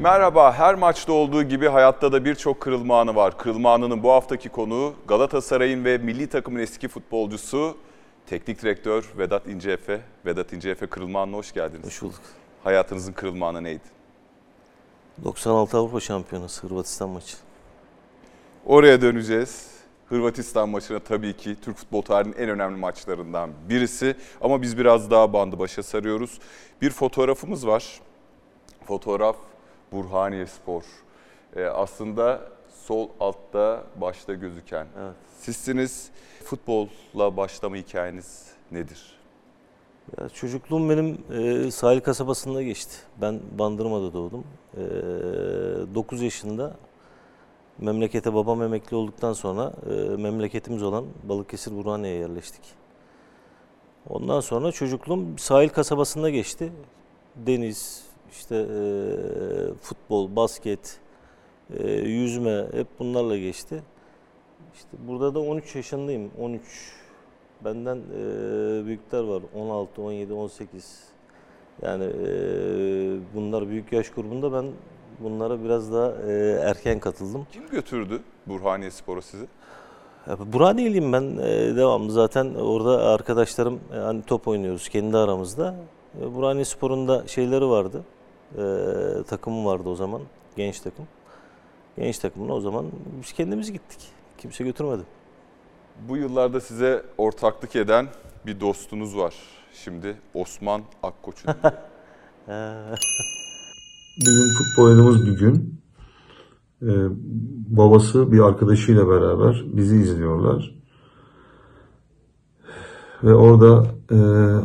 Merhaba, her maçta olduğu gibi hayatta da birçok kırılma anı var. Kırılma anının bu haftaki konuğu Galatasaray'ın ve milli takımın eski futbolcusu teknik direktör Vedat İnceefe. Vedat İnceefe kırılma anına hoş geldiniz. Hoş bulduk. Hayatınızın kırılma anı neydi? 96 Avrupa Şampiyonası Hırvatistan maçı. Oraya döneceğiz. Hırvatistan maçına tabii ki Türk futbol tarihinin en önemli maçlarından birisi. Ama biz biraz daha bandı başa sarıyoruz. Bir fotoğrafımız var. Fotoğraf Burhaniye Spor. Ee, aslında sol altta başta gözüken. Evet. Sizsiniz. Futbolla başlama hikayeniz nedir? Ya çocukluğum benim e, sahil kasabasında geçti. Ben Bandırma'da doğdum. E, 9 yaşında memlekete babam emekli olduktan sonra e, memleketimiz olan Balıkesir Burhaniye'ye yerleştik. Ondan sonra çocukluğum sahil kasabasında geçti. Deniz, işte e, futbol, basket, e, yüzme hep bunlarla geçti. İşte burada da 13 yaşındayım. 13 Benden e, büyükler var. 16, 17, 18. Yani e, bunlar büyük yaş grubunda ben bunlara biraz daha e, erken katıldım. Kim götürdü Burhaniye Spor'a sizi? Burhaniyeliyim ben e, devamlı zaten orada arkadaşlarım e, hani top oynuyoruz kendi aramızda. E, Burhaniye Spor'un da şeyleri vardı. E, takımı vardı o zaman. Genç takım. Genç takımına o zaman biz kendimiz gittik. Kimse götürmedi. Bu yıllarda size ortaklık eden bir dostunuz var. Şimdi Osman Akkoç'un. E, Bir gün futbol oynadığımız bir gün e, babası bir arkadaşıyla beraber bizi izliyorlar. Ve orada e,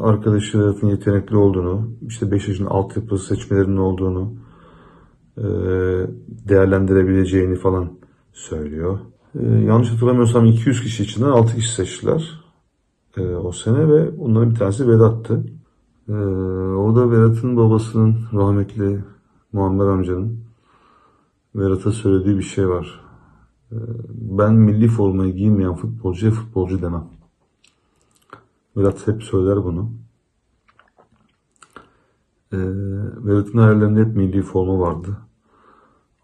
arkadaşı Vedat'ın yetenekli olduğunu, işte Beşiktaş'ın altyapı seçmelerinin olduğunu, e, değerlendirebileceğini falan söylüyor. E, yanlış hatırlamıyorsam 200 kişi içinden 6 kişi seçtiler e, o sene ve onların bir tanesi Vedat'tı. E, orada Vedat'ın babasının rahmetli Muammer amcanın Vedat'a söylediği bir şey var. Ee, Ben milli formayı giymeyen futbolcuya futbolcu demem. Vedat hep söyler bunu. Ee, Vedat'ın hayallerinde hep milli forma vardı.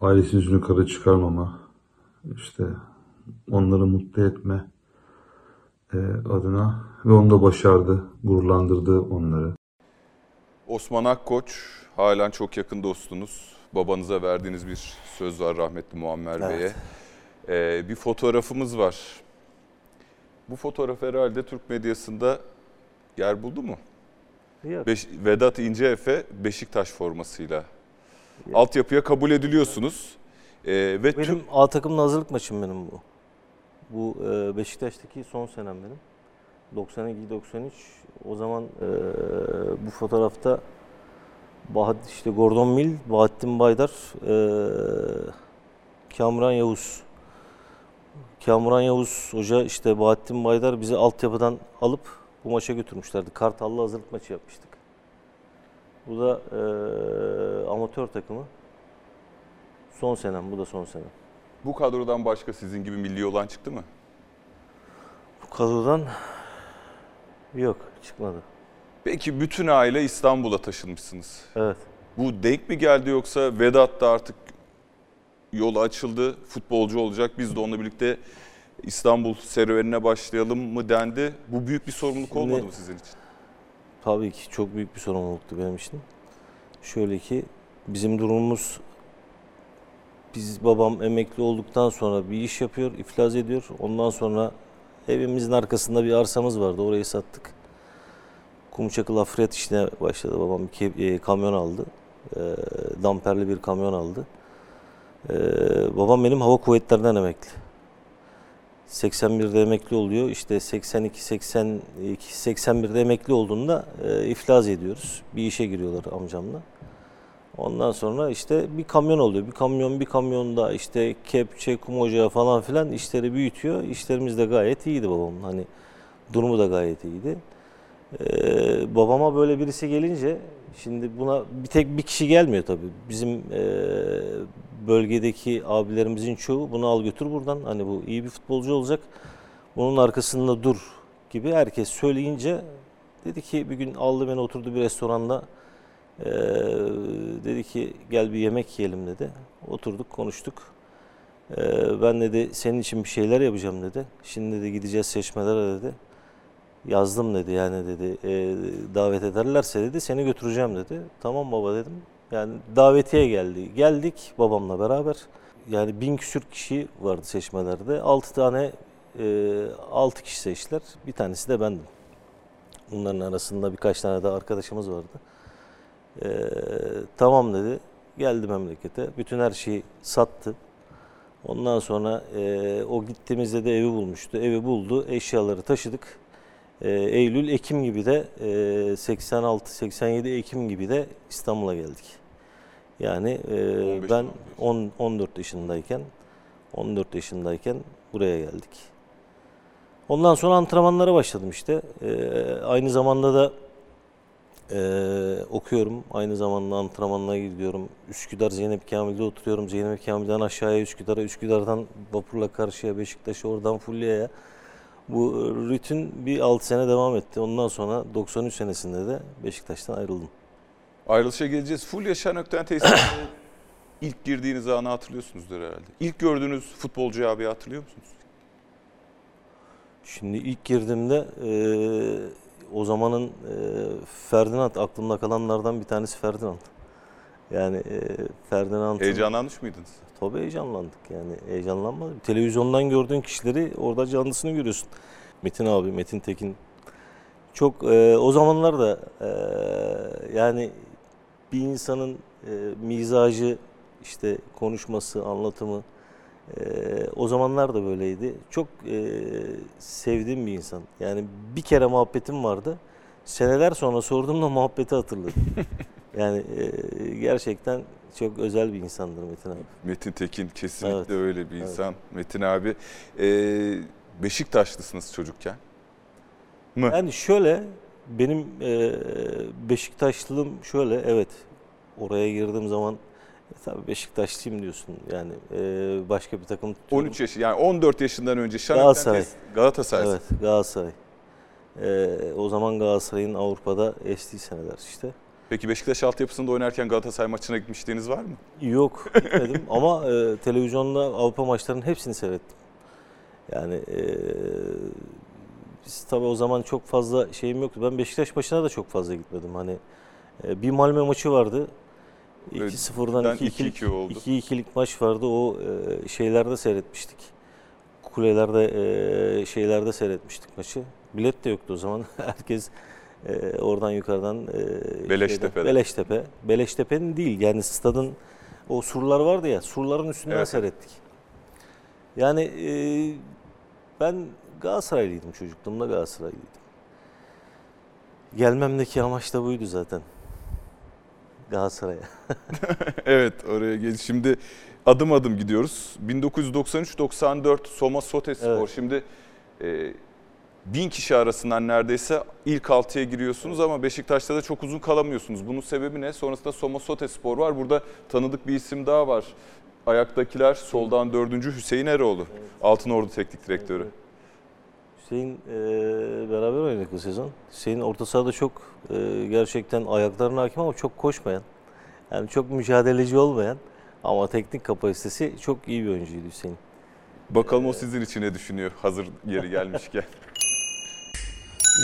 Ailesi yüzünü kara çıkarmama, işte onları mutlu etme e, adına ve onu da başardı, gururlandırdı onları. Osman Akkoç halen çok yakın dostunuz. Babanıza verdiğiniz bir söz var rahmetli Muammer Evet. Bey'e. Ee, bir fotoğrafımız var. Bu fotoğraf herhalde Türk medyasında yer buldu mu? yok. Beş- Vedat İnceefe Beşiktaş formasıyla. Yok. Altyapıya kabul ediliyorsunuz. Ee, ve Benim tüm A takımın hazırlık maçım benim bu. Bu e, Beşiktaş'taki son senem benim. 92-93. O zaman e, bu fotoğrafta Bahat, işte Gordon Mill, Bahattin Baydar, e, Kamuran Yavuz. Kamuran Yavuz Hoca işte Bahattin Baydar bizi altyapıdan alıp bu maça götürmüşlerdi. Kartal'la hazırlık maçı yapmıştık. Bu da e, amatör takımı. Son senem, bu da son senem. bu kadrodan başka sizin gibi milli olan çıktı mı? Bu kadrodan yok, çıkmadı. Peki bütün aile İstanbul'a taşınmışsınız. Evet. Bu denk mi geldi yoksa Vedat da artık yolu açıldı, futbolcu olacak. Biz de onunla birlikte İstanbul serüvenine başlayalım mı dendi. Bu büyük bir sorumluluk Şimdi- olmadı mı sizin için? Tabii ki çok büyük bir sorumluluktu benim için. Şöyle ki bizim durumumuz biz babam emekli olduktan sonra bir iş yapıyor, iflas ediyor. Ondan sonra evimizin arkasında bir arsamız vardı. Orayı sattık. Kumçakı lafriyat işine başladı. Babam bir e, kamyon aldı. E, damperli bir kamyon aldı. E, babam benim hava kuvvetlerinden emekli. 81'de emekli oluyor. İşte 82, 82, 81'de emekli olduğunda e, iflas ediyoruz. Bir işe giriyorlar amcamla. Ondan sonra işte bir kamyon oluyor. Bir kamyon bir kamyonda işte kepçe, kum ocağı falan filan işleri büyütüyor. İşlerimiz de gayet iyiydi babamın. Hani durumu da gayet iyiydi. Ee, babama böyle birisi gelince şimdi buna bir tek bir kişi gelmiyor tabii. Bizim e, bölgedeki abilerimizin çoğu bunu al götür buradan. Hani bu iyi bir futbolcu olacak. Bunun arkasında dur gibi herkes söyleyince dedi ki bir gün aldı beni oturdu bir restoranda Ee, dedi ki gel bir yemek yiyelim dedi. Oturduk konuştuk. Ee, ben dedi senin için bir şeyler yapacağım dedi. Şimdi dedi gideceğiz seçmelere dedi. Yazdım dedi yani dedi "e, davet ederlerse dedi seni götüreceğim dedi. Tamam baba dedim. Yani davetiye geldi. Geldik babamla beraber. Yani bin küsür kişi vardı seçmelerde. Altı tane e, altı kişi seçtiler. Bir tanesi de bendim. Bunların arasında birkaç tane de arkadaşımız vardı. Ee, tamam dedi. Geldi memlekete. Bütün her şeyi sattı. Ondan sonra e, o gittiğimizde de evi bulmuştu. Evi buldu. Eşyaları taşıdık. E, Eylül, Ekim gibi de e, 86-87 Ekim gibi de İstanbul'a geldik. Yani e, 15 ben Temmuz 10, 14 yaşındayken 14 yaşındayken buraya geldik. Ondan sonra antrenmanlara başladım işte. E, aynı zamanda da ee, okuyorum. Aynı zamanda antrenmanına gidiyorum. Üsküdar Zeynep Kamil'de oturuyorum. Zeynep Kamil'den aşağıya Üsküdar'a, Üsküdar'dan vapurla karşıya Beşiktaş'a, oradan Fulya'ya. Bu rutin bir 6 sene devam etti. Ondan sonra 93 senesinde de Beşiktaş'tan ayrıldım. Ayrılışa geleceğiz. Fulya Şenökten tesisine ilk girdiğiniz anı hatırlıyorsunuzdur herhalde. İlk gördüğünüz futbolcu abi hatırlıyor musunuz? Şimdi ilk girdiğimde eee, o zamanın eee, Ferdinand aklımda kalanlardan bir tanesi Ferdinand. Yani eee Ferdinand'ın Heyecanlanmış mıydınız? Tabii heyecanlandık yani heyecanlanmadım. Televizyondan gördüğün kişileri orada canlısını görüyorsun. Metin abi, Metin Tekin. Çok e, o zamanlar da e, yani bir insanın e, mizacı, işte konuşması, anlatımı e, o zamanlar da böyleydi. Çok e, sevdiğim bir insan. Yani bir kere muhabbetim vardı. Seneler sonra sorduğumda muhabbeti hatırladım. yani e, gerçekten çok özel bir insandır Metin abi. Metin Tekin kesinlikle Evet. öyle bir Evet. insan. Metin abi. Ee, Beşiktaşlısınız çocukken. Mı? Yani şöyle benim e, Beşiktaşlılığım şöyle evet oraya girdiğim zaman e, tabii Beşiktaşlıyım diyorsun yani e, başka bir takım tutuyorum. 13 yaş yani 14 yaşından önce Galatasaray. Galatasaray. Evet Galatasaray. E, o zaman Galatasaray'ın Avrupa'da estiği seneler işte. Peki Beşiktaş altyapısında oynarken Galatasaray maçına gitmişliğiniz var mı? Yok gitmedim ama e, televizyonda Avrupa maçlarının hepsini seyrettim. Yani e, biz tabii o zaman çok fazla şeyim yoktu. Ben Beşiktaş maçına da çok fazla gitmedim. Hani e, bir Malmö maçı vardı. Evet, 2-0'dan ben 2-2'lik 2-2 oldu. 2-2'lik maç vardı. O e, şeylerde seyretmiştik. Kulelerde e, şeylerde seyretmiştik maçı. Bilet de yoktu o zaman. Herkes oradan yukarıdan Beleştepe'den. Beleştepe. Beleştepe'nin değil yani stadın o surlar vardı ya surların üstünden Evet. seyrettik. Yani ben Galatasaraylıydım çocukluğumda Galatasaraylıydım. Gelmemdeki amaç da buydu zaten. Galatasaray'a. evet oraya gel. Şimdi adım adım gidiyoruz. 1993-94 Soma Sotespor. Evet. Şimdi e, bin kişi arasından neredeyse ilk altıya giriyorsunuz ama Beşiktaş'ta da çok uzun kalamıyorsunuz. Bunun sebebi ne? Sonrasında Soma Sotespor var. Burada tanıdık bir isim daha var. Ayaktakiler soldan dördüncü Hüseyin Eroğlu. Altınordu Teknik Direktörü. Hüseyin e, beraber oynadık bu sezon. Hüseyin orta sahada çok e, gerçekten ayaklarına hakim ama çok koşmayan. Yani çok mücadeleci olmayan ama teknik kapasitesi çok iyi bir oyuncuydu Hüseyin. Bakalım o sizin için ne düşünüyor hazır yeri gelmişken.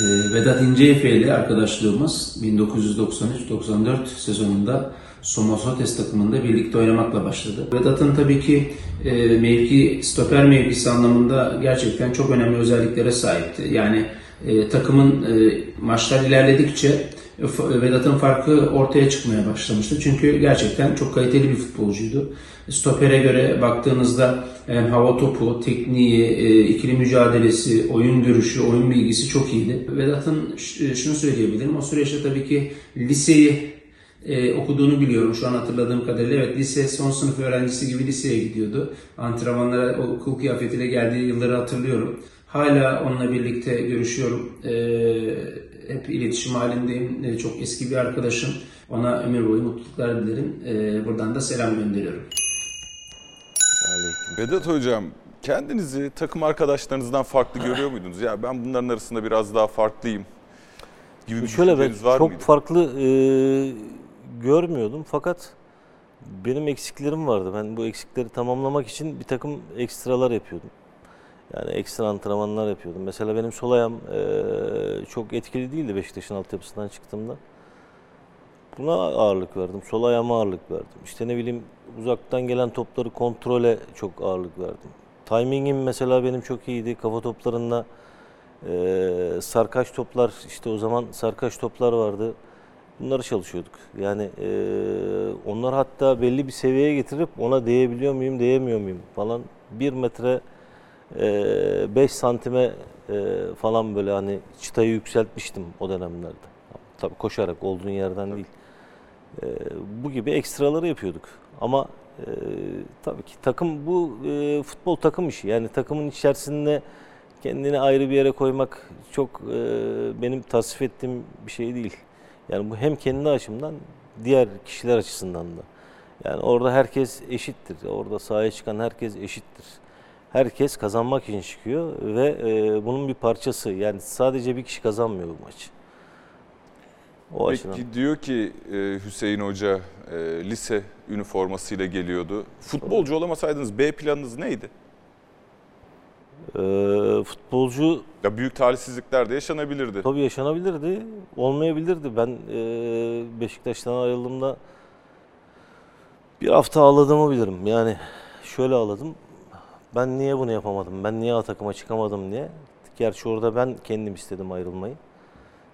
Ee, Vedat İnceefe ile arkadaşlığımız 1993-94 sezonunda Somosotes takımında birlikte oynamakla başladı. Vedat'ın tabii ki e, mevki, stoper mevkisi anlamında gerçekten çok önemli özelliklere sahipti. Yani e, takımın e, maçlar ilerledikçe e, Vedat'ın farkı ortaya çıkmaya başlamıştı. Çünkü gerçekten çok kaliteli bir futbolcuydu. Stopere göre baktığınızda hem hava topu, tekniği, e, ikili mücadelesi, oyun görüşü, oyun bilgisi çok iyiydi. Vedat'ın ş- şunu söyleyebilirim. O süreçte tabii ki liseyi e, okuduğunu biliyorum şu an hatırladığım kadarıyla. Evet lise son sınıf öğrencisi gibi liseye gidiyordu. Antrenmanlara o okul kıyafetiyle geldiği yılları hatırlıyorum. Hala onunla birlikte görüşüyorum. E, hep iletişim halindeyim. E, çok eski bir arkadaşım. Ona ömür boyu mutluluklar dilerim. E, buradan da selam gönderiyorum. Aleyküm. Vedat Hocam kendinizi takım arkadaşlarınızdan farklı görüyor muydunuz? Ya ben bunların arasında biraz daha farklıyım gibi bir Şöyle ben var çok mıydı? farklı e, görmüyordum fakat benim eksiklerim vardı. Ben bu eksikleri tamamlamak için bir takım ekstralar yapıyordum. Yani ekstra antrenmanlar yapıyordum. Mesela benim sol ayağım eee, çok etkili değildi Beşiktaş'ın altyapısından çıktığımda. Buna ağırlık verdim. Sol ayağıma ağırlık verdim. İşte ne bileyim uzaktan gelen topları kontrole çok ağırlık verdim. Timingim mesela benim çok iyiydi. Kafa toplarında eee sarkaç toplar işte o zaman sarkaç toplar vardı. Bunları çalışıyorduk. Yani eee onlar hatta belli bir seviyeye getirip ona değebiliyor muyum, değemiyor muyum falan. Bir metre 5 santime eee, falan böyle hani çıtayı yükseltmiştim o dönemlerde. Tabii koşarak olduğun yerden değil. Eee, bu gibi ekstraları yapıyorduk. Ama eee, tabii ki takım bu eee, futbol takım işi. Yani takımın içerisinde kendini ayrı bir yere koymak çok eee, benim tasvip ettiğim bir şey değil. Yani bu hem kendi açımdan diğer kişiler açısından da. Yani orada herkes eşittir. Orada sahaya çıkan herkes eşittir. Herkes kazanmak için çıkıyor ve e, bunun bir parçası. Yani sadece bir kişi kazanmıyor bu maçı. O açıdan. Peki diyor ki e, Hüseyin Hoca e, lise üniformasıyla geliyordu. Futbolcu olamasaydınız B planınız neydi? E, futbolcu Ya büyük talihsizlikler de yaşanabilirdi. tabii yaşanabilirdi, olmayabilirdi. Ben e, Beşiktaş'tan ayrıldığımda bir hafta ağladığımı bilirim. Yani şöyle ağladım. Ben niye bunu yapamadım? Ben niye A takıma çıkamadım diye. Gerçi orada ben kendim istedim ayrılmayı.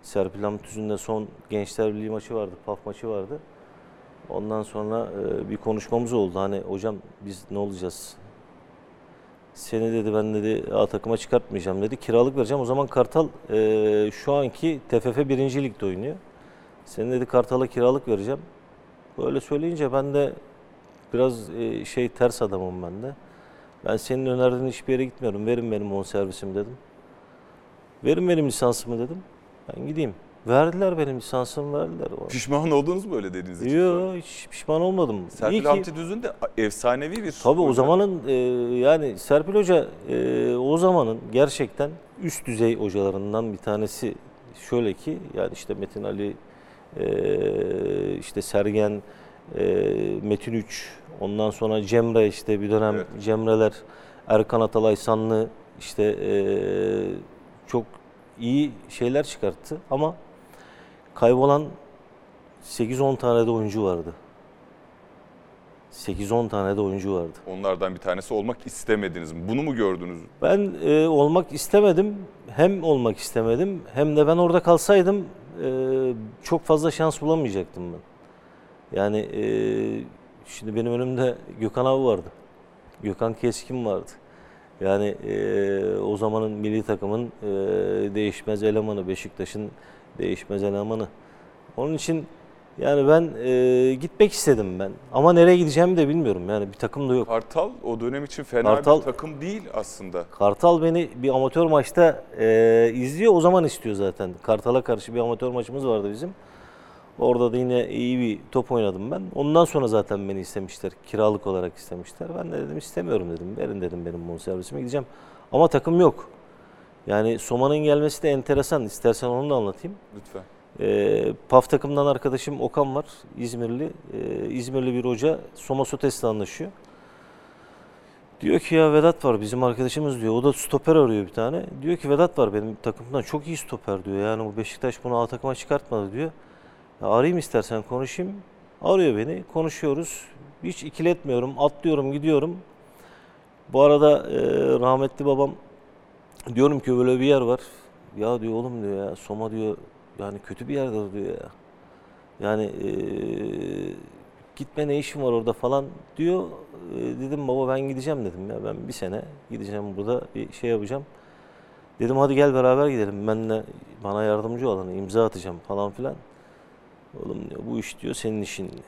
Serpil Hamit son Gençler Birliği maçı vardı, PAF maçı vardı. Ondan sonra e, bir konuşmamız oldu. Hani hocam biz ne olacağız? Seni dedi ben dedi A takıma çıkartmayacağım dedi. Kiralık vereceğim. O zaman Kartal e, şu anki TFF 1. Lig'de oynuyor. Seni dedi Kartal'a kiralık vereceğim. Böyle söyleyince ben de biraz e, şey ters adamım ben de. Ben senin önerdiğin hiçbir yere gitmiyorum. Verin benim on servisim dedim. Verin benim lisansımı dedim. Ben gideyim. Verdiler benim lisansımı verdiler. Pişman oldunuz mu öyle dediğiniz için? Yok hiç pişman olmadım. İyi Serpil ki- Hamdi Düz'ün de efsanevi bir Tabii o hoca. zamanın e, yani Serpil Hoca e, o zamanın gerçekten üst düzey hocalarından bir tanesi. Şöyle ki yani işte Metin Ali, e, işte Sergen, e, Metin Üç, ondan sonra Cemre işte bir dönem Evet. Cemreler, Erkan Atalay Sanlı işte e, çok iyi şeyler çıkarttı ama kaybolan 8-10 tane de oyuncu vardı. 8-10 tane de oyuncu vardı. Onlardan bir tanesi olmak istemediniz mi? Bunu mu gördünüz? Ben e, olmak istemedim. Hem olmak istemedim hem de ben orada kalsaydım e, çok fazla şans bulamayacaktım ben. Yani e, şimdi benim önümde Gökhan abi vardı. Gökhan Keskin vardı. Yani e, o zamanın milli takımın e, değişmez elemanı, Beşiktaş'ın değişmez elemanı. Onun için yani ben e, gitmek istedim ben. Ama nereye gideceğimi de bilmiyorum. Yani bir takım da yok. Kartal o dönem için fena Kartal- bir takım değil aslında. Kartal beni bir amatör maçta e, izliyor. O zaman istiyor zaten. Kartal'a karşı bir amatör maçımız vardı bizim. Orada da yine iyi bir top oynadım ben. Ondan sonra zaten beni istemişler. Kiralık olarak istemişler. Ben de dedim istemiyorum dedim. Verin dedim benim bonservisime gideceğim. Ama takım yok. Yani Soma'nın gelmesi de enteresan. İstersen onu da anlatayım. Lütfen. E, PAF takımdan arkadaşım Okan var. İzmirli. E, İzmirli bir hoca Soma Sotes'le anlaşıyor. Diyor ki ya Vedat var bizim arkadaşımız diyor. O da stoper arıyor bir tane. Diyor ki Vedat var benim takımdan çok iyi stoper diyor. Yani bu Beşiktaş bunu A takıma çıkartmadı diyor. Ya arayayım istersen konuşayım. Arıyor beni. Konuşuyoruz. Hiç ikiletmiyorum. Atlıyorum gidiyorum. Bu arada e, rahmetli babam diyorum ki böyle bir yer var. Ya diyor oğlum diyor ya Soma diyor yani kötü bir yerdir diyor ya. Yani e, gitme ne işin var orada falan diyor. E, dedim baba ben gideceğim dedim ya ben bir sene gideceğim burada bir şey yapacağım. Dedim hadi gel beraber gidelim ben de bana yardımcı ol hani imza atacağım falan filan. Oğlum diyor bu iş diyor senin işin diyor.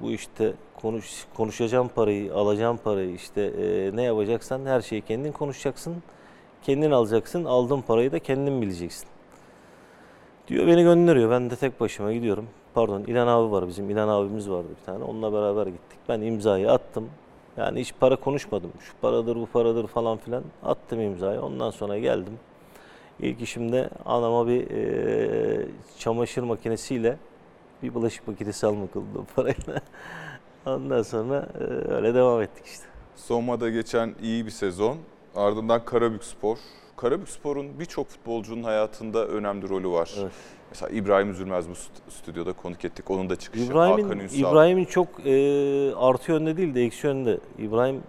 Bu işte konuş, konuşacağım parayı, alacağım parayı işte e, ne yapacaksan her şeyi kendin konuşacaksın. Kendin alacaksın, aldığın parayı da kendin bileceksin. Diyor beni gönderiyor. Ben de tek başıma gidiyorum. Pardon İlhan abi var bizim. İlhan abimiz vardı bir tane. Onunla beraber gittik. Ben imzayı attım. Yani hiç para konuşmadım. Şu paradır bu paradır falan filan. Attım imzayı. Ondan sonra geldim. İlk işimde anama bir e, çamaşır makinesiyle Bir bulaşık makinesi almak oldu parayla. Ondan sonra e, öyle devam ettik işte. Soma'da geçen iyi bir sezon. Ardından Karabükspor. Karabükspor'un birçok futbolcunun hayatında önemli rolü var. Evet. Mesela İbrahim Üzülmez bu st- stüdyoda konuk ettik. Onun da çıkışı. İbrahim'in. İbrahim'in çok e, artı yönde değil de eksi yönde. İbrahim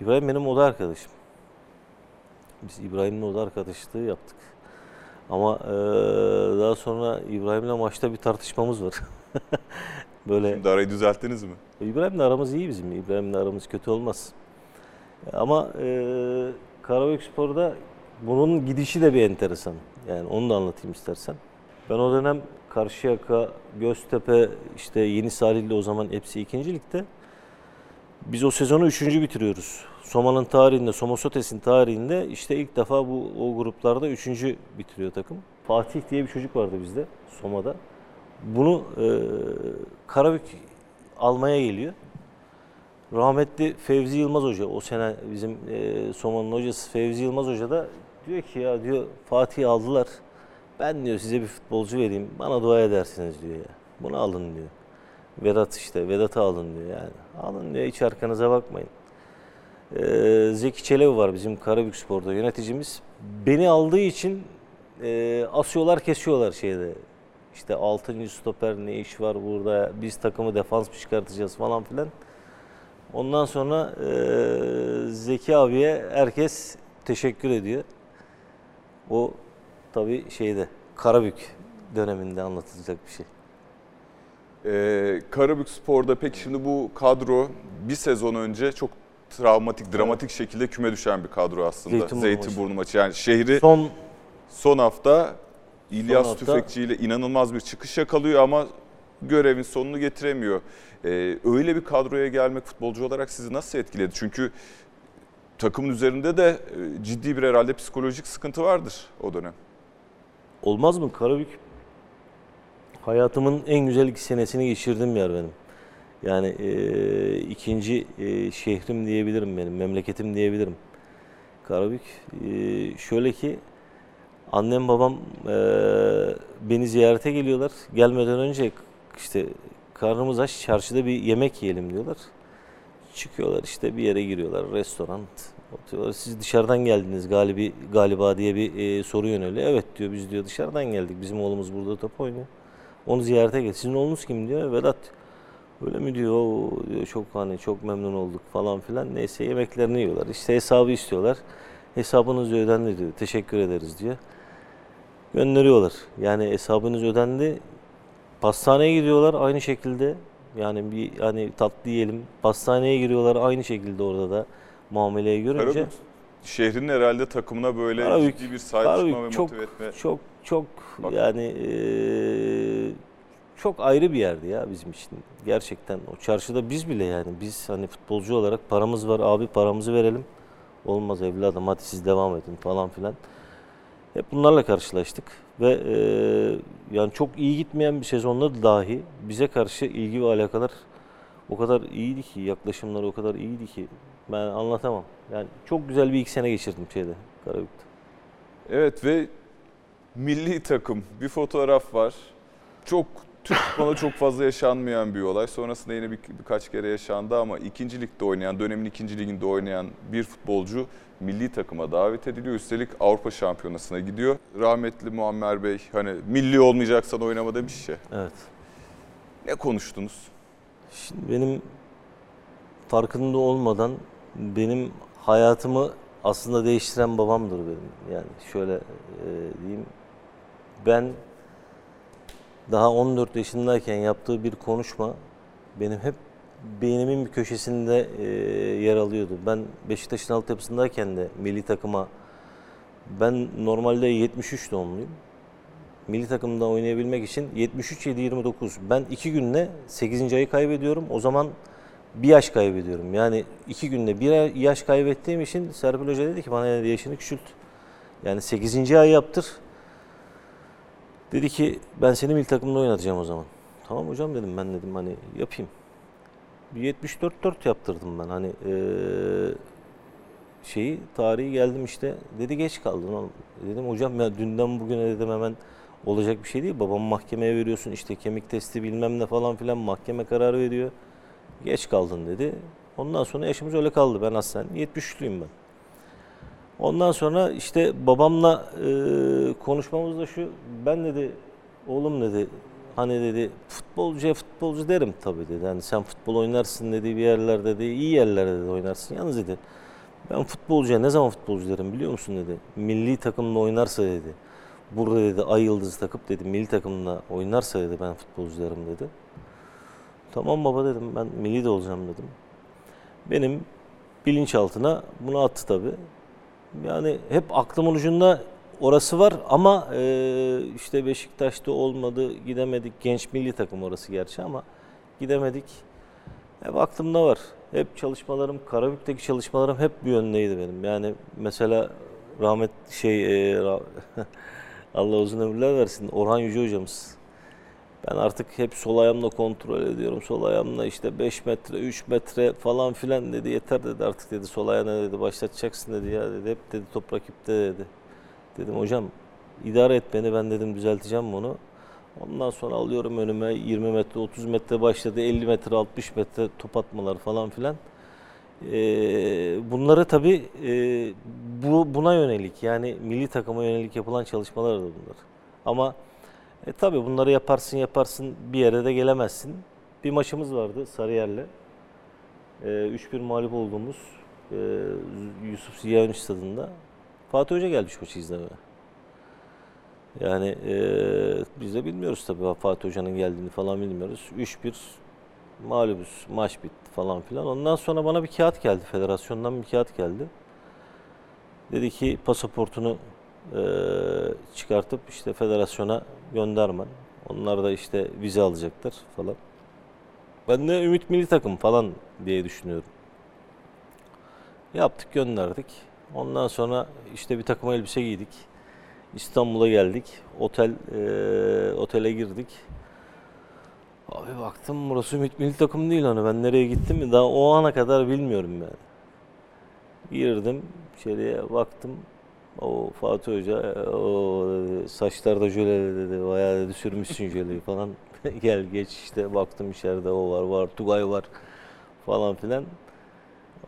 İbrahim benim oda arkadaşım. Biz İbrahim'le oda arkadaşlığı yaptık. Ama e, daha sonra İbrahim'le maçta bir tartışmamız var. Böyle Şimdi arayı düzelttiniz mi? İbrahim'le aramız iyi bizim. İbrahim'le aramız kötü olmaz. Ama e, Karabükspor'da bunun gidişi de bir enteresan. Yani onu da anlatayım istersen. Ben o dönem Karşıyaka, Göztepe, işte Yeni Salihli o zaman hepsi ikincilikte. Biz o sezonu üçüncü bitiriyoruz. Soma'nın tarihinde, Soma Sotes'in tarihinde işte ilk defa bu o gruplarda üçüncü bitiriyor takım. Fatih diye bir çocuk vardı bizde Soma'da. Bunu e, Karabük almaya geliyor. Rahmetli Fevzi Yılmaz Hoca, o sene bizim e, Soma'nın hocası Fevzi Yılmaz Hoca da diyor ki ya diyor Fatih'i aldılar. Ben diyor size bir futbolcu vereyim, bana dua edersiniz diyor ya. Bunu alın diyor. Vedat işte, Vedat'ı alın diyor yani. Alın diyor, hiç arkanıza bakmayın. Ee, Zeki Çelebi var bizim Karabükspor'da yöneticimiz. Beni aldığı için e, asıyorlar, kesiyorlar şeyde. İşte 6. stoper ne iş var burada, biz takımı defans mı çıkartacağız falan filan. Ondan sonra e, Zeki abiye herkes teşekkür ediyor. O tabii şeyde Karabük döneminde anlatılacak bir şey. Ee, Karabükspor'da peki şimdi bu kadro bir sezon önce çok travmatik, dramatik şekilde küme düşen bir kadro aslında. Zeytinburnu Zeytinburnu, maçı. Yani şehri Son son hafta İlyas hafta- Tüfekçi ile inanılmaz bir çıkış yakalıyor ama görevin sonunu getiremiyor. Ee, öyle bir kadroya gelmek futbolcu olarak sizi nasıl etkiledi? Çünkü takımın üzerinde de e, ciddi bir herhalde psikolojik sıkıntı vardır o dönem. Olmaz mı? Karabük hayatımın en güzel iki senesini geçirdiğim yer benim. Yani e, ikinci e, şehrim diyebilirim benim, memleketim diyebilirim. Karabük. E, şöyle ki annem babam e, beni ziyarete geliyorlar. Gelmeden önce işte karnımız aç çarşıda bir yemek yiyelim diyorlar. Çıkıyorlar işte bir yere giriyorlar restoran. Oturuyorlar. Siz dışarıdan geldiniz galibi, galiba diye bir e, soru yöneliyor. Evet diyor biz diyor dışarıdan geldik. Bizim oğlumuz burada top oynuyor. Onu ziyarete gel. Sizin oğlunuz kim diyor. Vedat. Öyle mi diyor. "Oo," diyor çok hani çok memnun olduk falan filan. Neyse yemeklerini yiyorlar. İşte hesabı istiyorlar. Hesabınız ödendi diyor. Teşekkür ederiz diyor. Gönderiyorlar. Yani hesabınız ödendi. Pastaneye gidiyorlar aynı şekilde. Yani bir hani tatlı yiyelim. Pastaneye giriyorlar aynı şekilde orada da muameleyi görünce. Karabük şehrin herhalde takımına böyle Karabük- ciddi bir sahip Karabük çıkma ve çok motive etme. çok çok Bak- yani eee, çok ayrı bir yerdi ya bizim için. Gerçekten o çarşıda biz bile yani biz hani futbolcu olarak paramız var abi paramızı verelim. Olmaz evladım hadi siz devam edin falan filan. Hep bunlarla karşılaştık ve eee, yani çok iyi gitmeyen bir sezonda dahi bize karşı ilgi ve alakalar o kadar iyiydi ki yaklaşımları o kadar iyiydi ki ben anlatamam. Yani çok güzel bir iki sene geçirdim şeyde Karabük'te. Evet ve milli takım bir fotoğraf var. Çok Türk çok fazla yaşanmayan bir olay. Sonrasında yine bir, birkaç kere yaşandı ama ikinci ligde oynayan, dönemin ikinci liginde oynayan bir futbolcu milli takıma davet ediliyor. Üstelik Avrupa Şampiyonası'na gidiyor. Rahmetli Muammer Bey hani milli olmayacaksan oynama demiş ya. Evet. Ne konuştunuz? Şimdi benim farkında olmadan benim hayatımı aslında değiştiren babamdır benim. Yani şöyle e, diyeyim. Ben daha 14 yaşındayken yaptığı bir konuşma benim hep beynimin bir köşesinde e, yer alıyordu. Ben Beşiktaş'ın altyapısındayken de milli takıma ben normalde 73 doğumluyum. Milli takımda oynayabilmek için 73-7-29. Ben iki günde 8. ayı kaybediyorum. O zaman bir yaş kaybediyorum. Yani iki günde bir yaş kaybettiğim için Serpil Hoca dedi ki bana yaşını küçült. Yani 8. ay yaptır. Dedi ki ben seni milli takımda oynatacağım o zaman. Tamam hocam dedim ben dedim hani yapayım. Bir 74-4 yaptırdım ben hani eee, şeyi tarihi geldim işte dedi geç kaldın oğlum. Dedim hocam ya dünden bugüne dedim hemen olacak bir şey değil. Babamı mahkemeye veriyorsun işte kemik testi bilmem ne falan filan mahkeme kararı veriyor. Geç kaldın dedi. Ondan sonra yaşımız öyle kaldı. Ben aslen 73'lüyüm ben. Ondan sonra işte babamla e, konuşmamız da şu. Ben dedi oğlum dedi hani dedi futbolcuya futbolcu derim tabii dedi. Hani sen futbol oynarsın dedi bir yerlerde dedi iyi yerlerde dedi oynarsın. Yalnız dedi ben futbolcuya ne zaman futbolcu derim biliyor musun dedi. Milli takımla oynarsa dedi. Burada dedi ay yıldız takıp dedi milli takımla oynarsa dedi ben futbolcu derim dedi. Tamam baba dedim ben milli de olacağım dedim. Benim bilinçaltına bunu attı tabii. Yani hep aklımın ucunda orası var ama e, işte Beşiktaş'ta olmadı, gidemedik. Genç milli takım orası gerçi ama gidemedik. Hep aklımda var. Hep çalışmalarım, Karabük'teki çalışmalarım hep bir yöndeydi benim. Yani mesela rahmet şey e, Allah uzun ömürler versin Orhan Yüce hocamız. Ben artık hep sol ayağımla kontrol ediyorum. Sol ayağımla işte 5 metre, 3 metre falan filan dedi. Yeter dedi artık dedi. Sol ayağına dedi başlatacaksın dedi ya dedi. Hep dedi top rakipte dedi. Dedim hocam idare et beni ben dedim düzelteceğim bunu. Ondan sonra alıyorum önüme 20 metre, 30 metre başladı. 50 metre, 60 metre top atmalar falan filan. Ee, bunları tabii e, bu, buna yönelik yani milli takıma yönelik yapılan çalışmalar da bunlar. Ama e, tabii bunları yaparsın yaparsın bir yere de gelemezsin. Bir maçımız vardı Sarıyer'le. E, 3-1 mağlup olduğumuz e, Yusuf Ziya stadında. Fatih Hoca gelmiş maçı izlemeye. Yani e, biz de bilmiyoruz tabii Fatih Hoca'nın geldiğini falan bilmiyoruz. 3-1 mağlubuz, maç bitti falan filan. Ondan sonra bana bir kağıt geldi, federasyondan bir kağıt geldi. Dedi ki pasaportunu e, çıkartıp işte federasyona göndermen. Onlar da işte vize alacaklar falan. Ben de Ümit Milli Takım falan diye düşünüyorum. Yaptık gönderdik. Ondan sonra işte bir takım elbise giydik. İstanbul'a geldik. Otel e, otele girdik. Abi baktım burası Ümit Milli Takım değil hani ben nereye gittim mi daha o ana kadar bilmiyorum yani. Girdim içeriye baktım. O Fatih Hoca e, o dedi, saçlarda jöle dedi bayağı dedi sürmüşsün jöleyi falan. Gel geç işte baktım içeride o var var Tugay var falan filan.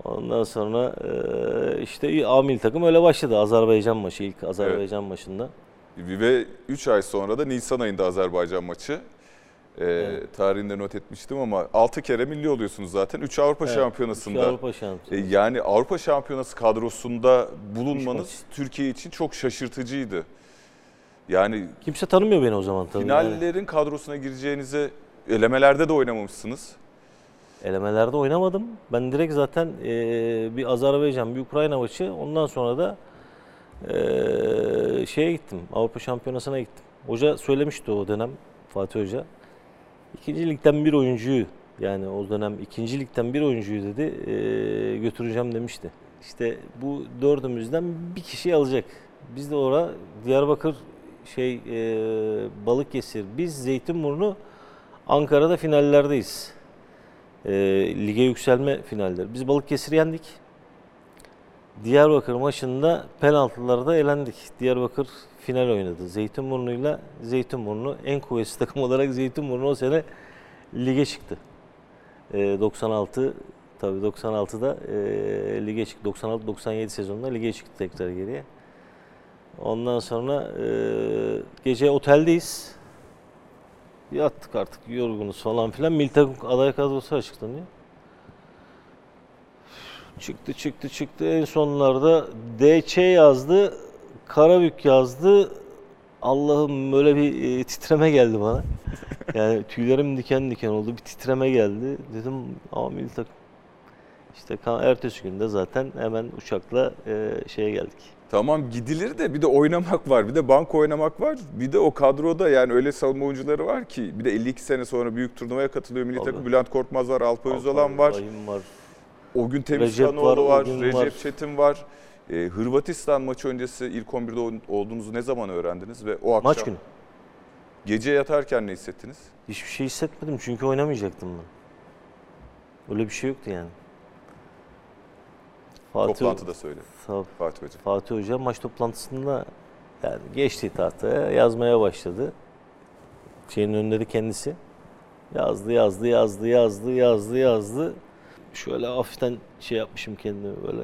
Ondan sonra e, işte A milli takım öyle başladı. Azerbaycan maçı ilk Azerbaycan maçında. Ve 3 ay sonra da Nisan ayında Azerbaycan maçı. Ee, Tarihinde not etmiştim ama 6 kere milli oluyorsunuz zaten. 3 Avrupa Evet, Şampiyonası'nda. Şu Avrupa Şampiyonası. E, Yani Avrupa Şampiyonası kadrosunda bulunmanız. Türkiye için çok şaşırtıcıydı. Yani Kimse tanımıyor beni o zaman tabii. yani. finallerin kadrosuna gireceğinize elemelerde de oynamamışsınız. Elemelerde oynamadım. Ben direkt zaten e, bir Azerbaycan, bir Ukrayna maçı. Ondan sonra da e, şeye gittim. Avrupa Şampiyonası'na gittim. Hoca söylemişti o dönem Fatih Hoca. İkinci ligden bir oyuncuyu yani o dönem ikinci ligden bir oyuncuyu dedi e, götüreceğim demişti. İşte bu dördümüzden bir kişi alacak. Biz de orada Diyarbakır şey e, Balıkesir, biz Zeytinburnu Ankara'da finallerdeyiz. E, lige yükselme finalleri. Biz Balıkesir'i yendik. Diyarbakır maçında penaltılarda elendik. Diyarbakır final oynadı. Zeytinburnu'yla Zeytinburnu en kuvvetli takım olarak Zeytinburnu o sene lige çıktı. E, 96 tabii 96'da e, lige çıktı. 96-97 sezonunda lige çıktı tekrar geriye. Ondan sonra e, gece oteldeyiz. Yattık artık yorgunuz falan filan. Milli takım aday kadrosu açıklanıyor. Çıktı çıktı çıktı en sonlarda DC yazdı, Karabük yazdı. Allah'ım böyle bir e, titreme geldi bana. Yani tüylerim diken diken oldu. Bir titreme geldi. Dedim ama milli takım. İşte ka- ertesi günde zaten hemen uçakla e, şeye geldik. Tamam gidilir de bir de oynamak var. Bir de banko oynamak var. Bir de o kadroda yani öyle savunma oyuncuları var ki. Bir de 52 sene sonra büyük turnuvaya katılıyor milli Tabii. takım. Bülent Korkmaz var, Alpay Özalan var. Vahim var. O gün Recep Temizhanoğlu var, var, Recep var. Çetin var. Ee, Hırvatistan maçı öncesi ilk 11'de ol- olduğunuzu ne zaman öğrendiniz ve o akşam Maç günü. gece yatarken ne hissettiniz? Hiçbir şey hissetmedim çünkü oynamayacaktım ben. Öyle bir şey yoktu yani. Fatih, Toplantıda söyle Tabii. Fatih Hoca. Fatih Hoca maç toplantısında Yani geçti tahtaya yazmaya başladı. Şeyin önünde de kendisi. Yazdı, yazdı, yazdı, yazdı, yazdı, yazdı. Şöyle hafiften şey yapmışım kendimi böyle.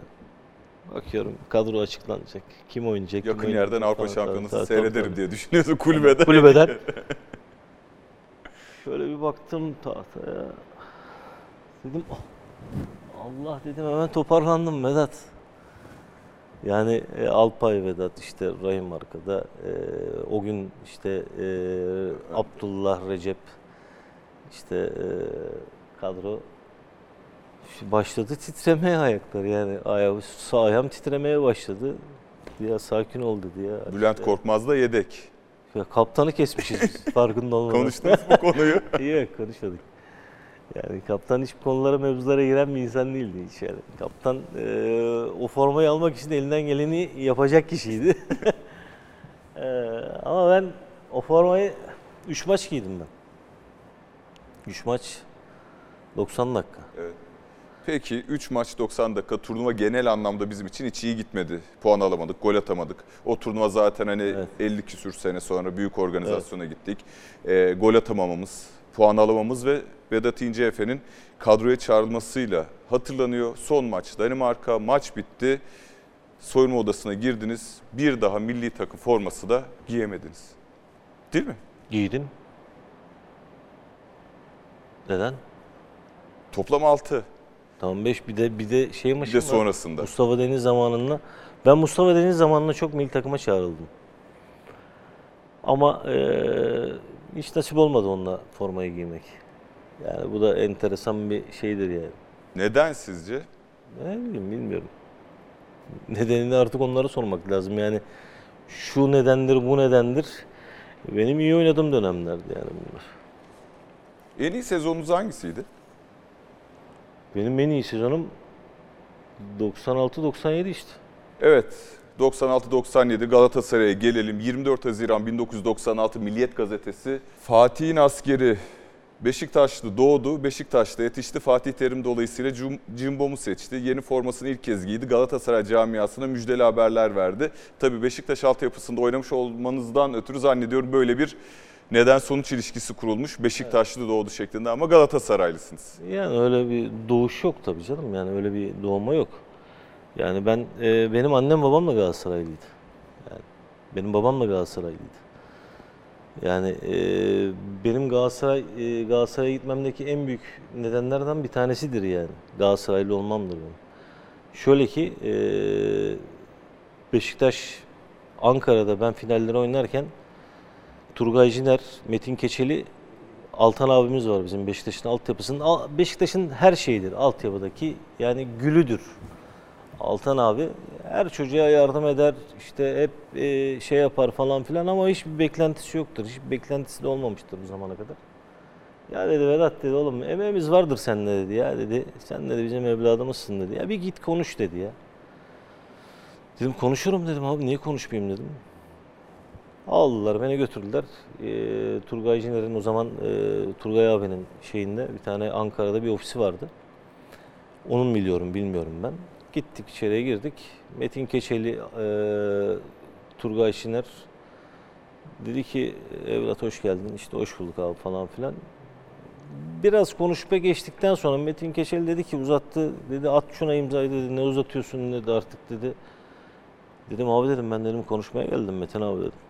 Bakıyorum kadro açıklanacak. Kim oynayacak? kim Yakın oynayacak yerden Avrupa falan, Şampiyonası seyrederim tabii. diye düşünüyorsun kulübede. Kulübeden. Şöyle bir baktım tahtaya. Dedim "Ah, Allah dedim hemen toparlandım Vedat. Yani e, Alpay Vedat işte Rahim arkada. E, o gün işte e, Abdullah Recep işte e, kadro başladı titremeye ayaklar yani ayağı sağ ayağım titremeye başladı. Ya sakin ol dedi ya. Bülent Korkmaz da yedek. ya kaptanı kesmişiz biz farkında olmadan. Konuştunuz bu konuyu. Yok konuşmadık. Yani kaptan hiç konulara mevzulara giren bir insan değildi hiç yani. Kaptan eee, o formayı almak için elinden geleni yapacak kişiydi. Eee, ama ben o formayı 3 maç giydim ben. 3 maç 90 dakika. Evet. Peki 3 maç 90 dakika turnuva genel anlamda bizim için hiç iyi gitmedi. Puan alamadık, gol atamadık. O turnuva zaten hani Evet. 50 küsür sene sonra büyük organizasyona gittik. Ee, gol atamamamız, puan alamamız ve Vedat İnceefe'nin kadroya çağrılmasıyla hatırlanıyor. Son maç Danimarka, maç bitti. Soyunma odasına girdiniz. Bir daha milli takım forması da giyemediniz. Değil mi? Giydim. Neden? Toplam 6. Tamam 5 bir de bir de şey Bir maçım de sonrasında. Mustafa Deniz zamanında. Ben Mustafa Deniz zamanında çok milli takıma çağrıldım. Ama eee, hiç nasip olmadı onunla formayı giymek. Yani bu da enteresan bir şeydir yani. Neden sizce? Ne bileyim bilmiyorum. Nedenini artık onlara sormak lazım. Yani şu nedendir, bu nedendir. Benim iyi oynadığım dönemlerdi yani bunlar. En iyi sezonunuz hangisiydi? Benim en iyi sezonum 96-97 işte. Evet, 96-97 Galatasaray'a gelelim. 24 Haziran 1996 Milliyet Gazetesi. Fatih'in askeri Beşiktaşlı doğdu, Beşiktaş'ta yetişti. Fatih Terim dolayısıyla Cimbom'u seçti. Yeni formasını ilk kez giydi. Galatasaray camiasına müjdeli haberler verdi. Tabii Beşiktaş altyapısında oynamış olmanızdan ötürü zannediyorum böyle bir neden sonuç ilişkisi kurulmuş. Beşiktaşlı doğdu şeklinde ama Galatasaraylısınız. Yani öyle bir doğuş yok tabii canım. Yani öyle bir doğma yok. Yani ben e, benim annem babam da Galatasaraylıydı. Yani benim babam da Galatasaraylıydı. Yani e, benim Galatasaray e, Galatasaray'a gitmemdeki en büyük nedenlerden bir tanesidir yani. Galatasaraylı olmamdır benim. Şöyle ki e, Beşiktaş Ankara'da ben finalleri oynarken Turgay Jiner, Metin Keçeli Altan abimiz var bizim Beşiktaş'ın altyapısının. Al- Beşiktaş'ın her şeyidir altyapıdaki yani gülüdür. Altan abi her çocuğa yardım eder işte hep e, şey yapar falan filan ama hiçbir beklentisi yoktur. Hiçbir beklentisi de olmamıştır bu zamana kadar. Ya dedi Vedat dedi oğlum emeğimiz vardır seninle dedi ya dedi. Sen dedi bizim evladımızsın dedi. Ya bir git konuş dedi ya. Dedim konuşurum dedim abi niye konuşmayayım dedim. Aldılar beni götürdüler. Ee, Turgay Jiner'in o zaman e, Turgay abinin şeyinde bir tane Ankara'da bir ofisi vardı. Onun biliyorum bilmiyorum ben. Gittik içeriye girdik. Metin Keçeli, e, Turgay Şiner dedi ki evlat hoş geldin işte hoş bulduk abi falan filan. Biraz konuşma geçtikten sonra Metin Keçeli dedi ki uzattı dedi at şuna imzayı dedi ne uzatıyorsun dedi artık dedi. Dedim abi dedim ben dedim konuşmaya geldim Metin abi dedim.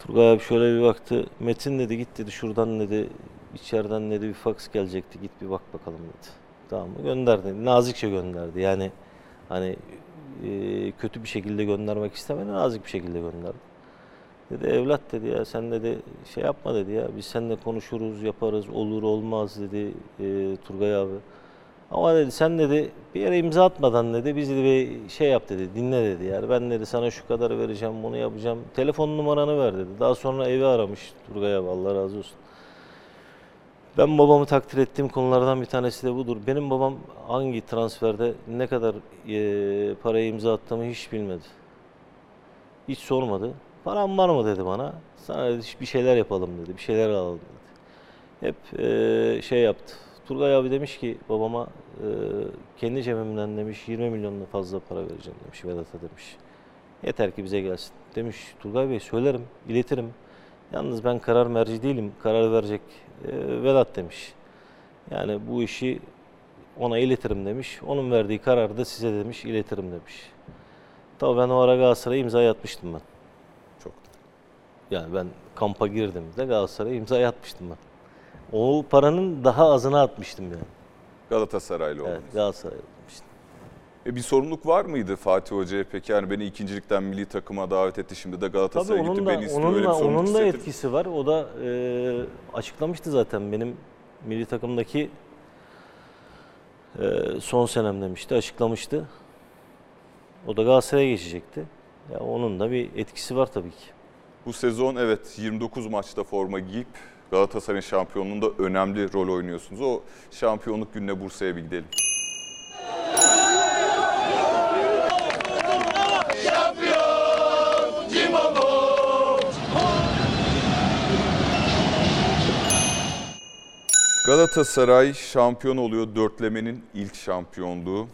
Turgay abi şöyle bir baktı. Metin dedi git dedi şuradan dedi içeriden dedi bir faks gelecekti git bir bak bakalım dedi. Tamam mı? Gönderdi. Nazikçe gönderdi. Yani hani e, kötü bir şekilde göndermek istemedi. Nazik bir şekilde gönderdi. Dedi evlat dedi ya sen dedi şey yapma dedi ya biz seninle konuşuruz yaparız olur olmaz dedi e, Turgay abi. Ama dedi sen dedi bir yere imza atmadan dedi bizi bir şey yap dedi dinle dedi yani ben dedi sana şu kadar vereceğim bunu yapacağım. Telefon numaranı ver dedi. Daha sonra evi aramış Turgay Allah razı olsun. Ben babamı takdir ettiğim konulardan bir tanesi de budur. Benim babam hangi transferde ne kadar e, paraya imza attığımı hiç bilmedi. Hiç sormadı. Param var mı dedi bana. Sana dedi bir şeyler yapalım dedi. Bir şeyler alalım dedi. Hep e, şey yaptı. Turgay abi demiş ki babama e, kendi cebimden demiş 20 milyonla fazla para vereceğim demiş Vedat'a demiş. Yeter ki bize gelsin. Demiş Turgay Bey söylerim, iletirim. Yalnız ben karar merci değilim. Karar verecek e, Vedat demiş. Yani bu işi ona iletirim demiş. Onun verdiği kararı da size demiş, iletirim demiş. Tabii ben o ara Galatasaray'a imza atmıştım ben. Çok. Yani ben kampa girdiğimde Galatasaray'a imza atmıştım ben. O paranın daha azını atmıştım yani. Galatasaraylı oldunuz. Evet, Galatasaray'a atmıştım. E bir sorumluluk var mıydı Fatih Hoca'ya peki? Yani beni ikincilikten milli takıma davet etti şimdi de Galatasaray'a gitti da, beni istiyor. onun da, onun da hissettim. etkisi var. O da e, açıklamıştı zaten benim milli takımdaki e, son senem demişti, açıklamıştı. O da Galatasaray'a geçecekti. Ya onun da bir etkisi var tabii ki. Bu sezon evet 29 maçta forma giyip Galatasaray'ın şampiyonluğunda önemli rol oynuyorsunuz. O şampiyonluk gününe Bursa'ya bir gidelim. Galatasaray şampiyon oluyor. Dörtlemenin ilk şampiyonluğu.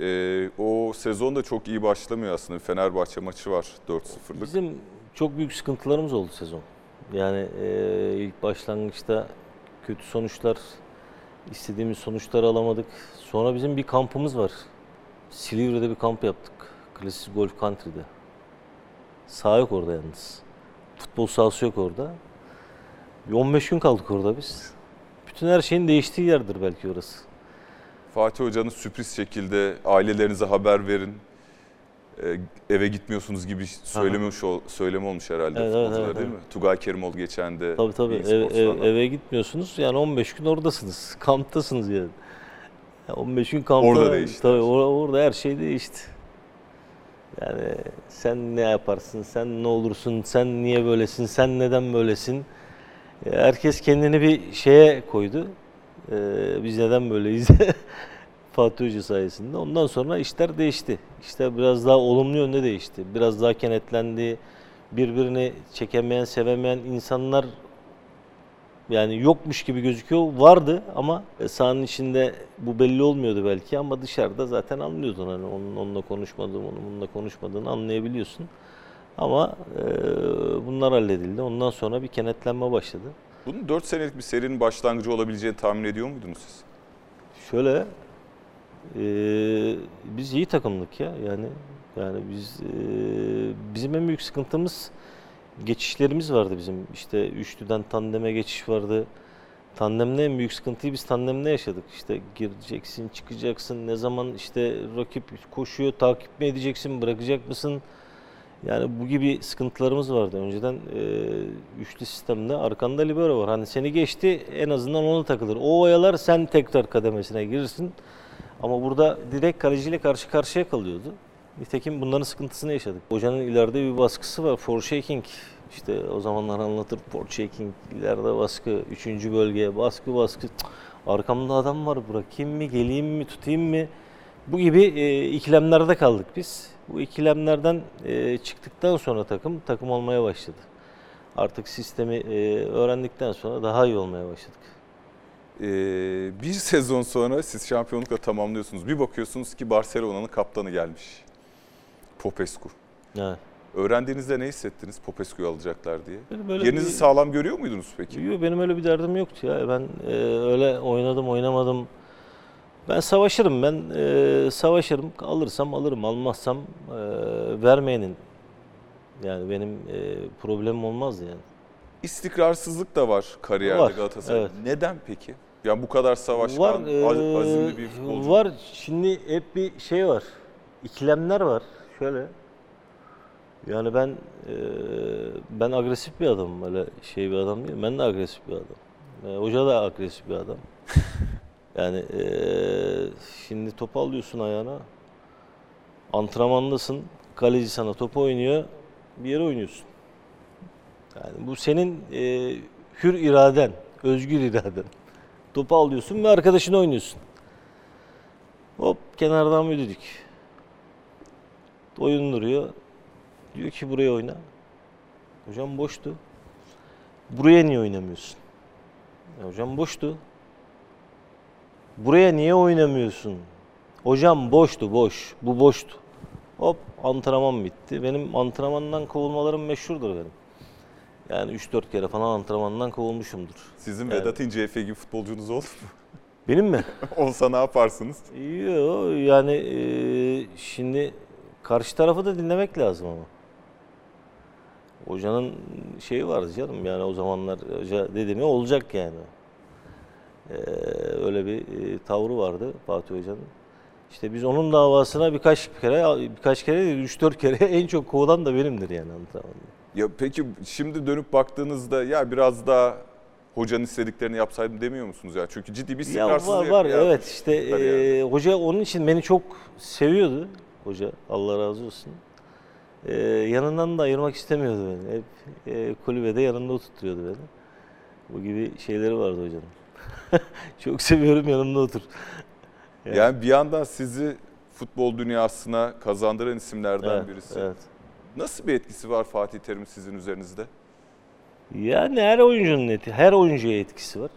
Ee, o sezon da çok iyi başlamıyor aslında. Fenerbahçe maçı var 4-0'lık. Bizim çok büyük sıkıntılarımız oldu sezon. Yani e, ilk başlangıçta kötü sonuçlar, istediğimiz sonuçları alamadık. Sonra bizim bir kampımız var. Silivri'de bir kamp yaptık. Klasik Golf Country'de. Sağ yok orada yalnız. Futbol sahası yok orada. Bir 15 gün kaldık orada biz. Bütün her şeyin değiştiği yerdir belki orası. Fatih Hoca'nın sürpriz şekilde ailelerinize haber verin. E, eve gitmiyorsunuz gibi söylemiş ol, söyleme olmuş herhalde Evet, futbolcular evet, değil mi? Tugay Kerimoğlu geçen de Tabii tabii Ev- ev- eve gitmiyorsunuz. Yani 15 gün oradasınız. Kamptasınız yani. Ya 15 gün kampta. Orada değişti Tabii or- orada her şey değişti. Yani sen ne yaparsın, sen ne olursun, sen niye böylesin, sen neden böylesin? Herkes kendini bir şeye koydu. Ee, biz neden böyleyiz? Fatih Hoca sayesinde. Ondan sonra işler değişti. İşler biraz daha olumlu yönde değişti. Biraz daha kenetlendi. Birbirini çekemeyen, sevemeyen insanlar yani yokmuş gibi gözüküyor. Vardı ama sahanın içinde bu belli olmuyordu belki ama dışarıda zaten anlıyordun hani onun onunla konuşmadığını, onun bununla konuşmadığını anlayabiliyorsun. Ama e, bunlar halledildi. Ondan sonra bir kenetlenme başladı. Bunun 4 senelik bir serinin başlangıcı olabileceğini tahmin ediyor muydunuz siz? Şöyle e, biz iyi takımlık ya yani yani biz e, bizim en büyük sıkıntımız geçişlerimiz vardı bizim işte üçlüden tandeme geçiş vardı. Tandemde en büyük sıkıntıyı biz tandemde yaşadık. İşte gireceksin, çıkacaksın, ne zaman işte rakip koşuyor, takip mi edeceksin, bırakacak mısın? Yani bu gibi sıkıntılarımız vardı. Önceden e, üçlü sistemde arkanda libero var. Hani seni geçti en azından ona takılır. O oyalar sen tekrar kademesine girirsin. Ama burada direkt kaleciyle karşı karşıya kalıyordu. Nitekim bunların sıkıntısını yaşadık. Hocanın ileride bir baskısı var. Foreshaking. İşte o zamanlar anlatır. Foreshaking, ileride baskı, üçüncü bölgeye baskı baskı. Arkamda adam var bırakayım mı, geleyim mi, tutayım mı? Bu gibi e, ikilemlerde kaldık biz. Bu ikilemlerden e, çıktıktan sonra takım, takım olmaya başladı. Artık sistemi e, öğrendikten sonra daha iyi olmaya başladık. Ee, bir sezon sonra siz şampiyonlukla tamamlıyorsunuz. Bir bakıyorsunuz ki Barcelona'nın kaptanı gelmiş. Popescu. Yani. Öğrendiğinizde ne hissettiniz Popescu'yu alacaklar diye? Yerinizi bir- sağlam görüyor muydunuz peki? Yok, benim öyle bir derdim yoktu ya. Ben e, öyle oynadım, oynamadım. Ben savaşırım, ben e, savaşırım. Alırsam alırım, almazsam e, vermeyenin. Yani benim e, problemim olmazdı yani. İstikrarsızlık da var kariyerde Var, Galatasaray. evet. Neden peki? Yani bu kadar savaşkan, var, e, azimli bir futbolcu. Var, şimdi hep bir şey var. İkilemler var. Şöyle. Yani ben e, ben agresif bir adamım. Öyle şey bir adam değilim. Ben de agresif bir adam. E, hoca da agresif bir adam. Yani e, şimdi topu alıyorsun ayağına. Antrenmandasın. Kaleci sana topu oynuyor. Bir yere oynuyorsun. Yani bu senin e, hür iraden, özgür iraden. Topu alıyorsun ve arkadaşını oynuyorsun. Hop kenardan bir düdük. Oyun duruyor. Diyor ki buraya oyna. Hocam boştu. Buraya niye oynamıyorsun? "E, hocam boştu. Buraya niye oynamıyorsun? Hocam boştu boş. Bu boştu. Hop antrenman bitti. Benim antrenmandan kovulmalarım meşhurdur benim. Yani 3-4 kere falan antrenmandan kovulmuşumdur. Sizin Evet. Vedat İnce Efe gibi futbolcunuz olur mu? Benim mi? Olsa ne yaparsınız? Yok yani e, şimdi karşı tarafı da dinlemek lazım ama. Hocanın şeyi vardı canım yani o zamanlar hoca dedi mi olacak yani. E, öyle bir e, tavrı vardı Fatih Hoca'nın. İşte biz onun davasına birkaç kere, birkaç kere değil, 3-4 kere en çok kovulan da benimdir yani antrenmanda. Ya peki şimdi dönüp baktığınızda ya biraz daha hocanın istediklerini yapsaydım demiyor musunuz ya? Çünkü ciddi bir Ya istikrarsızlık. var, var ya- evet işte e, hoca onun için beni çok seviyordu hoca Allah razı olsun. E, yanından da ayırmak istemiyordu beni. Hep e, kulübede yanında oturtuyordu beni. Bu gibi şeyleri vardı hocanın. çok seviyorum yanımda otur. Yani- Yani bir yandan sizi futbol dünyasına kazandıran isimlerden Evet, birisi. evet. Nasıl bir etkisi var Fatih Terim sizin üzerinizde? Yani her oyuncunun eti, her oyuncuya etkisi var.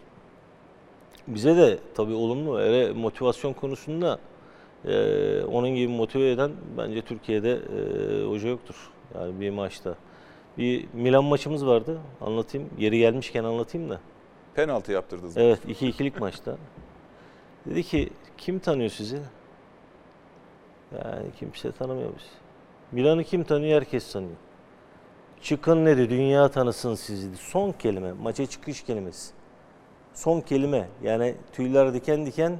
Bize de tabii olumlu. Hele motivasyon konusunda e, onun gibi motive eden bence Türkiye'de e, hoca yoktur. Yani bir maçta. Bir Milan maçımız vardı. Anlatayım. Yeri gelmişken anlatayım da. Penaltı yaptırdınız. Evet 2-2'lik maçta. Dedi ki kim tanıyor sizi? Yani kimse tanımıyor bizi. Milan'ı kim tanıyor? Herkes tanıyor. Çıkın dedi, dünya tanısın sizi. dedi. Son kelime, maça çıkış kelimesi. Son kelime. Yani tüyler diken diken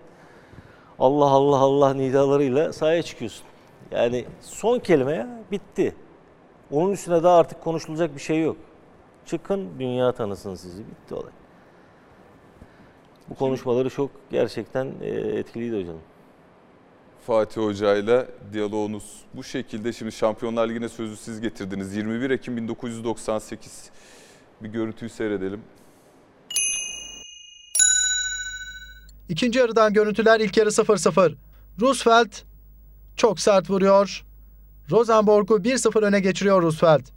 Allah Allah Allah nidalarıyla sahaya çıkıyorsun. Yani son kelime ya, bitti. Onun üstüne daha artık konuşulacak bir şey yok. Çıkın dünya tanısın sizi. Bitti olay. Bu konuşmaları çok gerçekten e, etkiliydi hocanın. Fatih Hoca ile diyaloğunuz bu şekilde. Şimdi Şampiyonlar Ligi'ne sözü siz getirdiniz. 21 Ekim 1998 bir görüntüyü seyredelim. İkinci yarıdan görüntüler ilk yarı 0-0. Roosevelt çok sert vuruyor. Rosenborg'u 1-0 öne geçiriyor Roosevelt.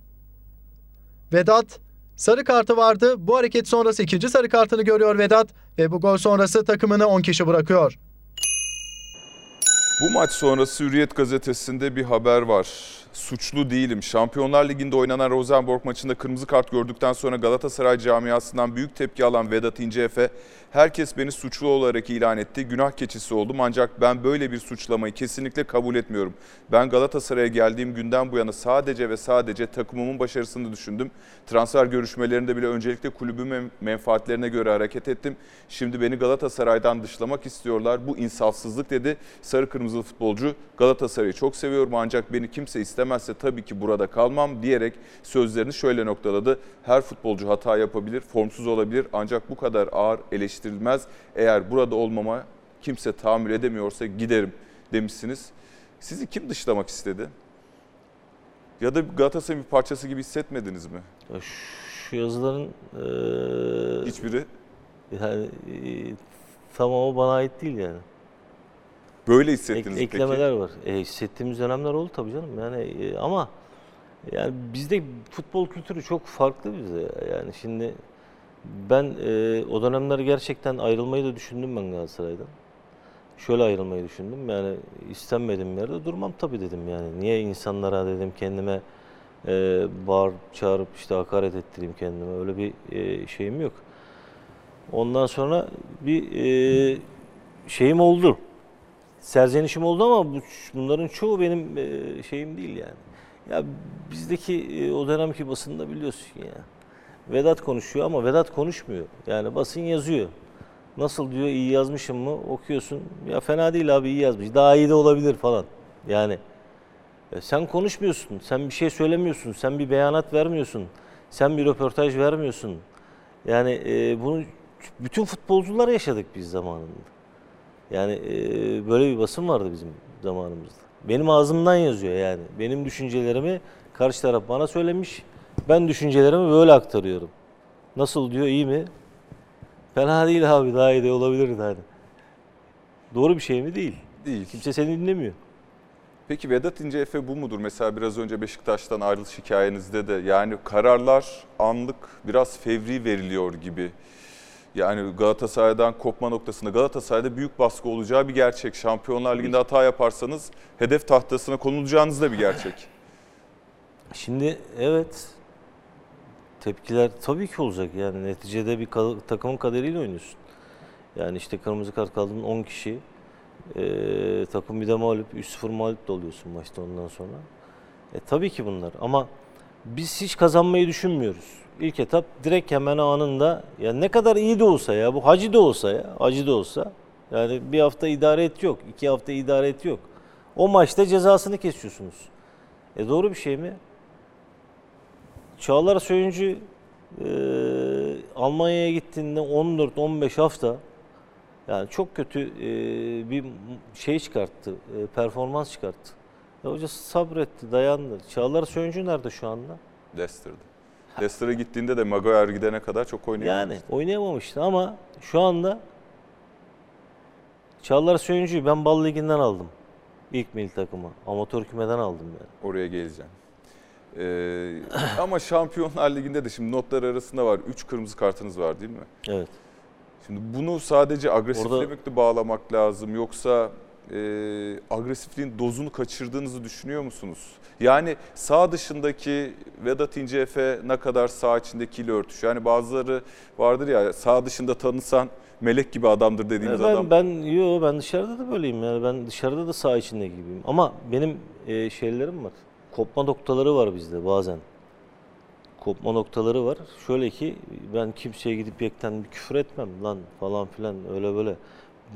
Vedat sarı kartı vardı. Bu hareket sonrası ikinci sarı kartını görüyor Vedat ve bu gol sonrası takımını 10 kişi bırakıyor. Bu maç sonrası Hürriyet gazetesinde bir haber var. Suçlu değilim. Şampiyonlar Ligi'nde oynanan Rosenborg maçında kırmızı kart gördükten sonra Galatasaray camiasından büyük tepki alan Vedat İnceefe, herkes beni suçlu olarak ilan etti. Günah keçisi oldum ancak ben böyle bir suçlamayı kesinlikle kabul etmiyorum. Ben Galatasaray'a geldiğim günden bu yana sadece ve sadece takımımın başarısını düşündüm. Transfer görüşmelerinde bile öncelikle kulübümün menfaatlerine göre hareket ettim. Şimdi beni Galatasaray'dan dışlamak istiyorlar. Bu insafsızlık dedi. Sarı kırmızılı futbolcu Galatasaray'ı çok seviyorum ancak beni kimse istemezse tabii ki burada kalmam diyerek sözlerini şöyle noktaladı. Her futbolcu hata yapabilir, formsuz olabilir ancak bu kadar ağır eleştirilmez. Eğer burada olmama kimse tahammül edemiyorsa giderim demişsiniz. Sizi kim dışlamak istedi? Ya da Galatasaray'ın bir parçası gibi hissetmediniz mi? Şu yazıların e, Hiçbiri yani e, tamamı bana ait değil yani. Böyle Ek- hissettiniz peki. eklemeler var. E, hissettiğimiz dönemler oldu tabii canım. Yani e, ama yani bizde futbol kültürü çok farklı bizde. Yani şimdi ben e, o dönemler gerçekten ayrılmayı da düşündüm ben Galatasaray'dan. Şöyle ayrılmayı düşündüm. Yani istenmediğim yerde durmam tabii dedim yani. Niye insanlara dedim kendime e, bağır çağırıp işte hakaret ettireyim kendime. Öyle bir e, şeyim yok. Ondan sonra bir e, şeyim oldu serzenişim oldu ama bu, bunların çoğu benim e, şeyim değil yani. Ya bizdeki e, o dönemki basında biliyorsun ya. Vedat konuşuyor ama Vedat konuşmuyor. Yani basın yazıyor. Nasıl diyor iyi yazmışım mı okuyorsun. Ya fena değil abi iyi yazmış. Daha iyi de olabilir falan. Yani e, sen konuşmuyorsun. Sen bir şey söylemiyorsun. Sen bir beyanat vermiyorsun. Sen bir röportaj vermiyorsun. Yani e, bunu bütün futbolcular yaşadık biz zamanında. Yani e, böyle bir basın vardı bizim zamanımızda. Benim ağzımdan yazıyor yani. Benim düşüncelerimi karşı taraf bana söylemiş. Ben düşüncelerimi böyle aktarıyorum. Nasıl diyor iyi mi? Fena değil abi daha iyi de olabilirdi hani. Doğru bir şey mi? Değil. Değil. Kimse seni dinlemiyor. Peki Vedat İnce Efe bu mudur? Mesela biraz önce Beşiktaş'tan ayrılış hikayenizde de yani kararlar anlık biraz fevri veriliyor gibi. Yani Galatasaray'dan kopma noktasında Galatasaray'da büyük baskı olacağı bir gerçek. Şampiyonlar Ligi'nde hata yaparsanız hedef tahtasına konulacağınız da bir gerçek. Şimdi evet tepkiler tabii ki olacak yani neticede bir takımın kaderiyle oynuyorsun. Yani işte kırmızı kart kaldığın 10 kişi eee, takım bir de mağlup 3-0 mağlup da oluyorsun maçta ondan sonra. E tabii ki bunlar ama biz hiç kazanmayı düşünmüyoruz. İlk etap direkt hemen anında ya ne kadar iyi de olsa ya bu hacı da olsa ya acı da olsa yani bir hafta idare et yok, iki hafta idare et yok. O maçta cezasını kesiyorsunuz. E doğru bir şey mi? Çağlar Söyüncü e, Almanya'ya gittiğinde 14-15 hafta yani çok kötü e, bir şey çıkarttı, e, performans çıkarttı. Ya hoca sabretti, dayandı. Çağlar Söyüncü nerede şu anda? Leicester'da. Leicester'a gittiğinde de Maguire gidene kadar çok oynayamadı. Yani oynayamamıştı ama şu anda Çağlar Söyüncü'yü ben Bal Ligi'nden aldım. İlk milli takıma. Amatör kümeden aldım yani. Oraya geleceğim. Ee, ama Şampiyonlar Ligi'nde de şimdi notlar arasında var. 3 kırmızı kartınız var değil mi? Evet. Şimdi bunu sadece agresiflemekle bağlamak lazım yoksa e, agresifliğin dozunu kaçırdığınızı düşünüyor musunuz? Yani sağ dışındaki Vedat İnceefe ne kadar sağ içindekiyle örtüşüyor. Yani bazıları vardır ya sağ dışında tanısan melek gibi adamdır dediğiniz ben, adam. Ben yo ben dışarıda da böyleyim yani ben dışarıda da saha içinde gibiyim. Ama benim e, şeylerim var. Kopma noktaları var bizde bazen. Kopma noktaları var. Şöyle ki ben kimseye gidip yekten bir küfür etmem lan falan filan öyle böyle.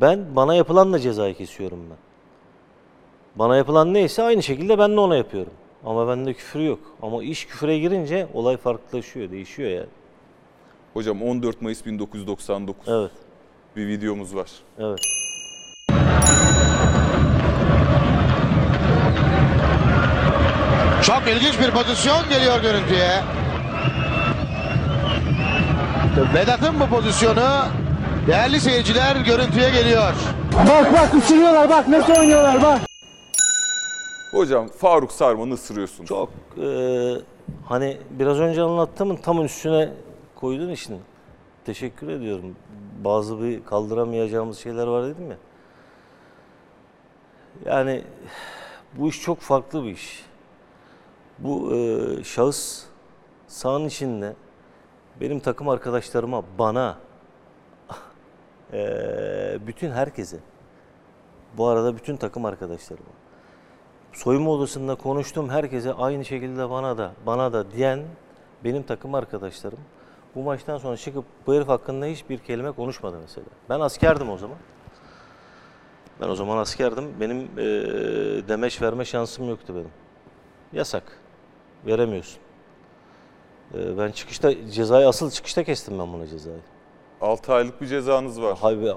Ben bana yapılanla cezayı kesiyorum ben. Bana yapılan neyse aynı şekilde ben de ona yapıyorum. Ama bende küfür yok. Ama iş küfüre girince olay farklılaşıyor, değişiyor yani. Hocam 14 Mayıs 1999 Evet, bir videomuz var. evet. Çok ilginç bir pozisyon geliyor görüntüye. Vedat'ın bu pozisyonu değerli seyirciler görüntüye geliyor. Bak bak ısırıyorlar bak nasıl oynuyorlar bak. Hocam Faruk Sarman'ı ısırıyorsunuz. Çok e, hani biraz önce anlattığımın tam üstüne koyduğun için teşekkür ediyorum. Bazı bir kaldıramayacağımız şeyler var dedim ya. Yani bu iş çok farklı bir iş. Bu e, şahıs sahanın içinde benim takım arkadaşlarıma, bana, e, bütün herkese, bu arada bütün takım arkadaşlarıma, soyunma odasında konuştuğum herkese aynı şekilde bana da bana da diyen benim takım arkadaşlarım bu maçtan sonra çıkıp bu herif hakkında hiçbir kelime konuşmadı mesela. Ben askerdim o zaman. Ben o zaman askerdim. Benim eee, demeç verme şansım yoktu benim. Yasak. Veremiyorsun. Eee, ben çıkışta cezayı asıl çıkışta kestim ben buna cezayı. 6 aylık bir cezanız var. Hayır,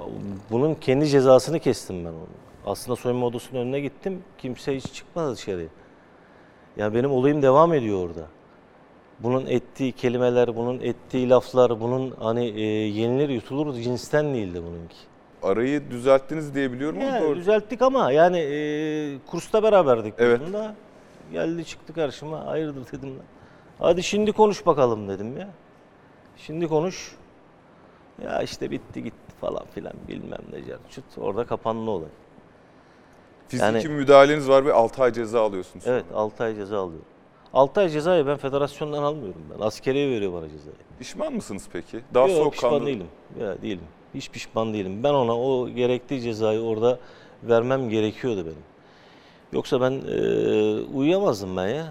bunun kendi cezasını kestim ben onu. Aslında soyunma odasının önüne gittim. Kimse hiç çıkmadı dışarıya. Yani benim olayım devam ediyor orada. Bunun ettiği kelimeler, bunun ettiği laflar, bunun hani e, yenilir yutulur cinsten değildi bununki. Arayı düzelttiniz diye biliyorum ama Yani doğru. düzelttik ama yani e, kursta beraberdik. Evet. bununla. Geldi çıktı karşıma. Hayırdır dedim. Hadi şimdi konuş bakalım dedim ya. Şimdi konuş. Ya işte bitti gitti falan filan bilmem ne carçut. Orada kapandı olay. Fiziki yani- müdahaleniz var ve 6 ay ceza alıyorsunuz. Evet 6 ay ceza alıyorum. 6 ay cezayı ben federasyondan almıyorum ben. Askeriye veriyor bana cezayı. Pişman mısınız peki? Daha Yok pişman soğukkanlı. değilim. Ya değilim. Hiç pişman değilim. Ben ona o gerektiği cezayı orada vermem gerekiyordu benim. Yoksa ben e, uyuyamazdım ben ya.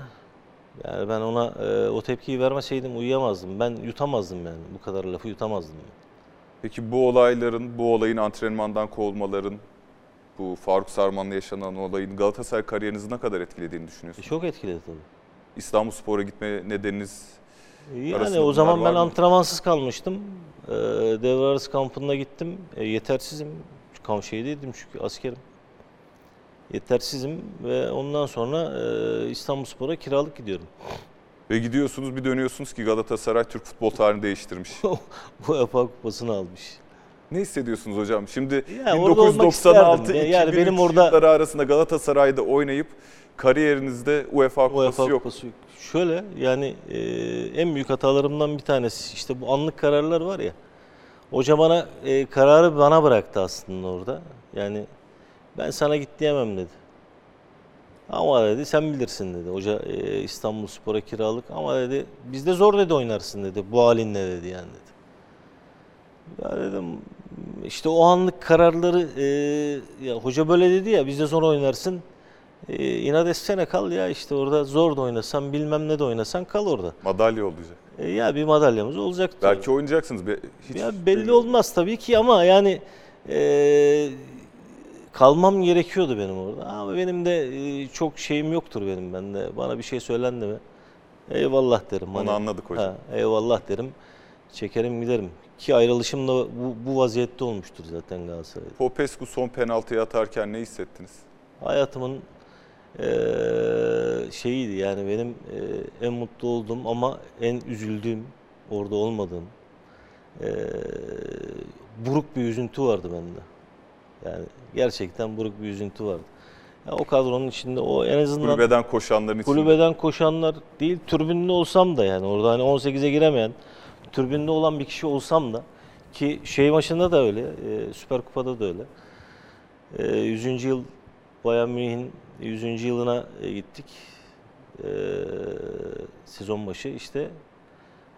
Yani ben ona e, o tepkiyi vermeseydim uyuyamazdım. Ben yutamazdım yani. Bu kadar lafı yutamazdım. Yani. Peki bu olayların, bu olayın antrenmandan kovulmaların, bu Faruk Sarman'la yaşanan olayın Galatasaray kariyerinizi ne kadar etkilediğini E, düşünüyorsunuz? çok etkiledi tabii. İstanbulspor'a gitme nedeniniz Yani Arasında o zaman ben mı? antrenmansız kalmıştım. Ee, devre arası kampına gittim. E, yetersizim. Kam şeydeydim çünkü askerim. Yetersizim ve ondan sonra e, İstanbulspor'a kiralık gidiyorum. Ve gidiyorsunuz bir dönüyorsunuz ki Galatasaray Türk futbol tarihini değiştirmiş. Bu UEFA kupasını almış. ne hissediyorsunuz hocam? Şimdi Ya orada olmak 1996 isterdim. Yani 2003 benim orada- yılları arasında Galatasaray'da oynayıp kariyerinizde UEFA kupası UEFA yok. kupası yok. Şöyle yani e, en büyük hatalarımdan bir tanesi işte bu anlık kararlar var ya. Hoca bana e, kararı bana bıraktı aslında orada. Yani ben sana git diyemem dedi. Ama dedi sen bilirsin dedi. Hoca e, İstanbul Spor'a kiralık ama dedi bizde zor dedi oynarsın dedi. Bu halinle dedi yani dedi. Ya dedim işte o anlık kararları e, ya hoca böyle dedi ya bizde zor oynarsın. E, inat etsene kal ya işte orada zor da oynasan bilmem ne de oynasan kal orada. Madalya olacak. E, ya bir madalyamız olacaktı. Belki oynayacaksınız. Be- Hiç Ya belli olmaz tabii ki ama yani e, kalmam gerekiyordu benim orada. Ama benim de e, çok şeyim yoktur benim bende. Bana bir şey söylendi mi? Eyvallah derim. Onu anladık hocam. Ha, eyvallah derim. Çekerim giderim. Ki ayrılışım da bu, bu vaziyette olmuştur zaten Galatasaray'da. Popescu son penaltıyı atarken ne hissettiniz? Hayatımın eee, şeyiydi yani benim eee, en mutlu olduğum ama en üzüldüğüm orada olmadığım eee, buruk bir üzüntü vardı bende. Yani gerçekten buruk bir üzüntü vardı. Ya o kadronun içinde o en azından Kulübeden koşanların içinde. kulübeden koşanlar değil türbünde olsam da yani orada hani 18'e giremeyen türbünde olan bir kişi olsam da ki şey maçında da öyle e, Süper Kupa'da da öyle. E, 100. yıl Bayern Münih'in 100. yılına e, gittik. E, sezon başı işte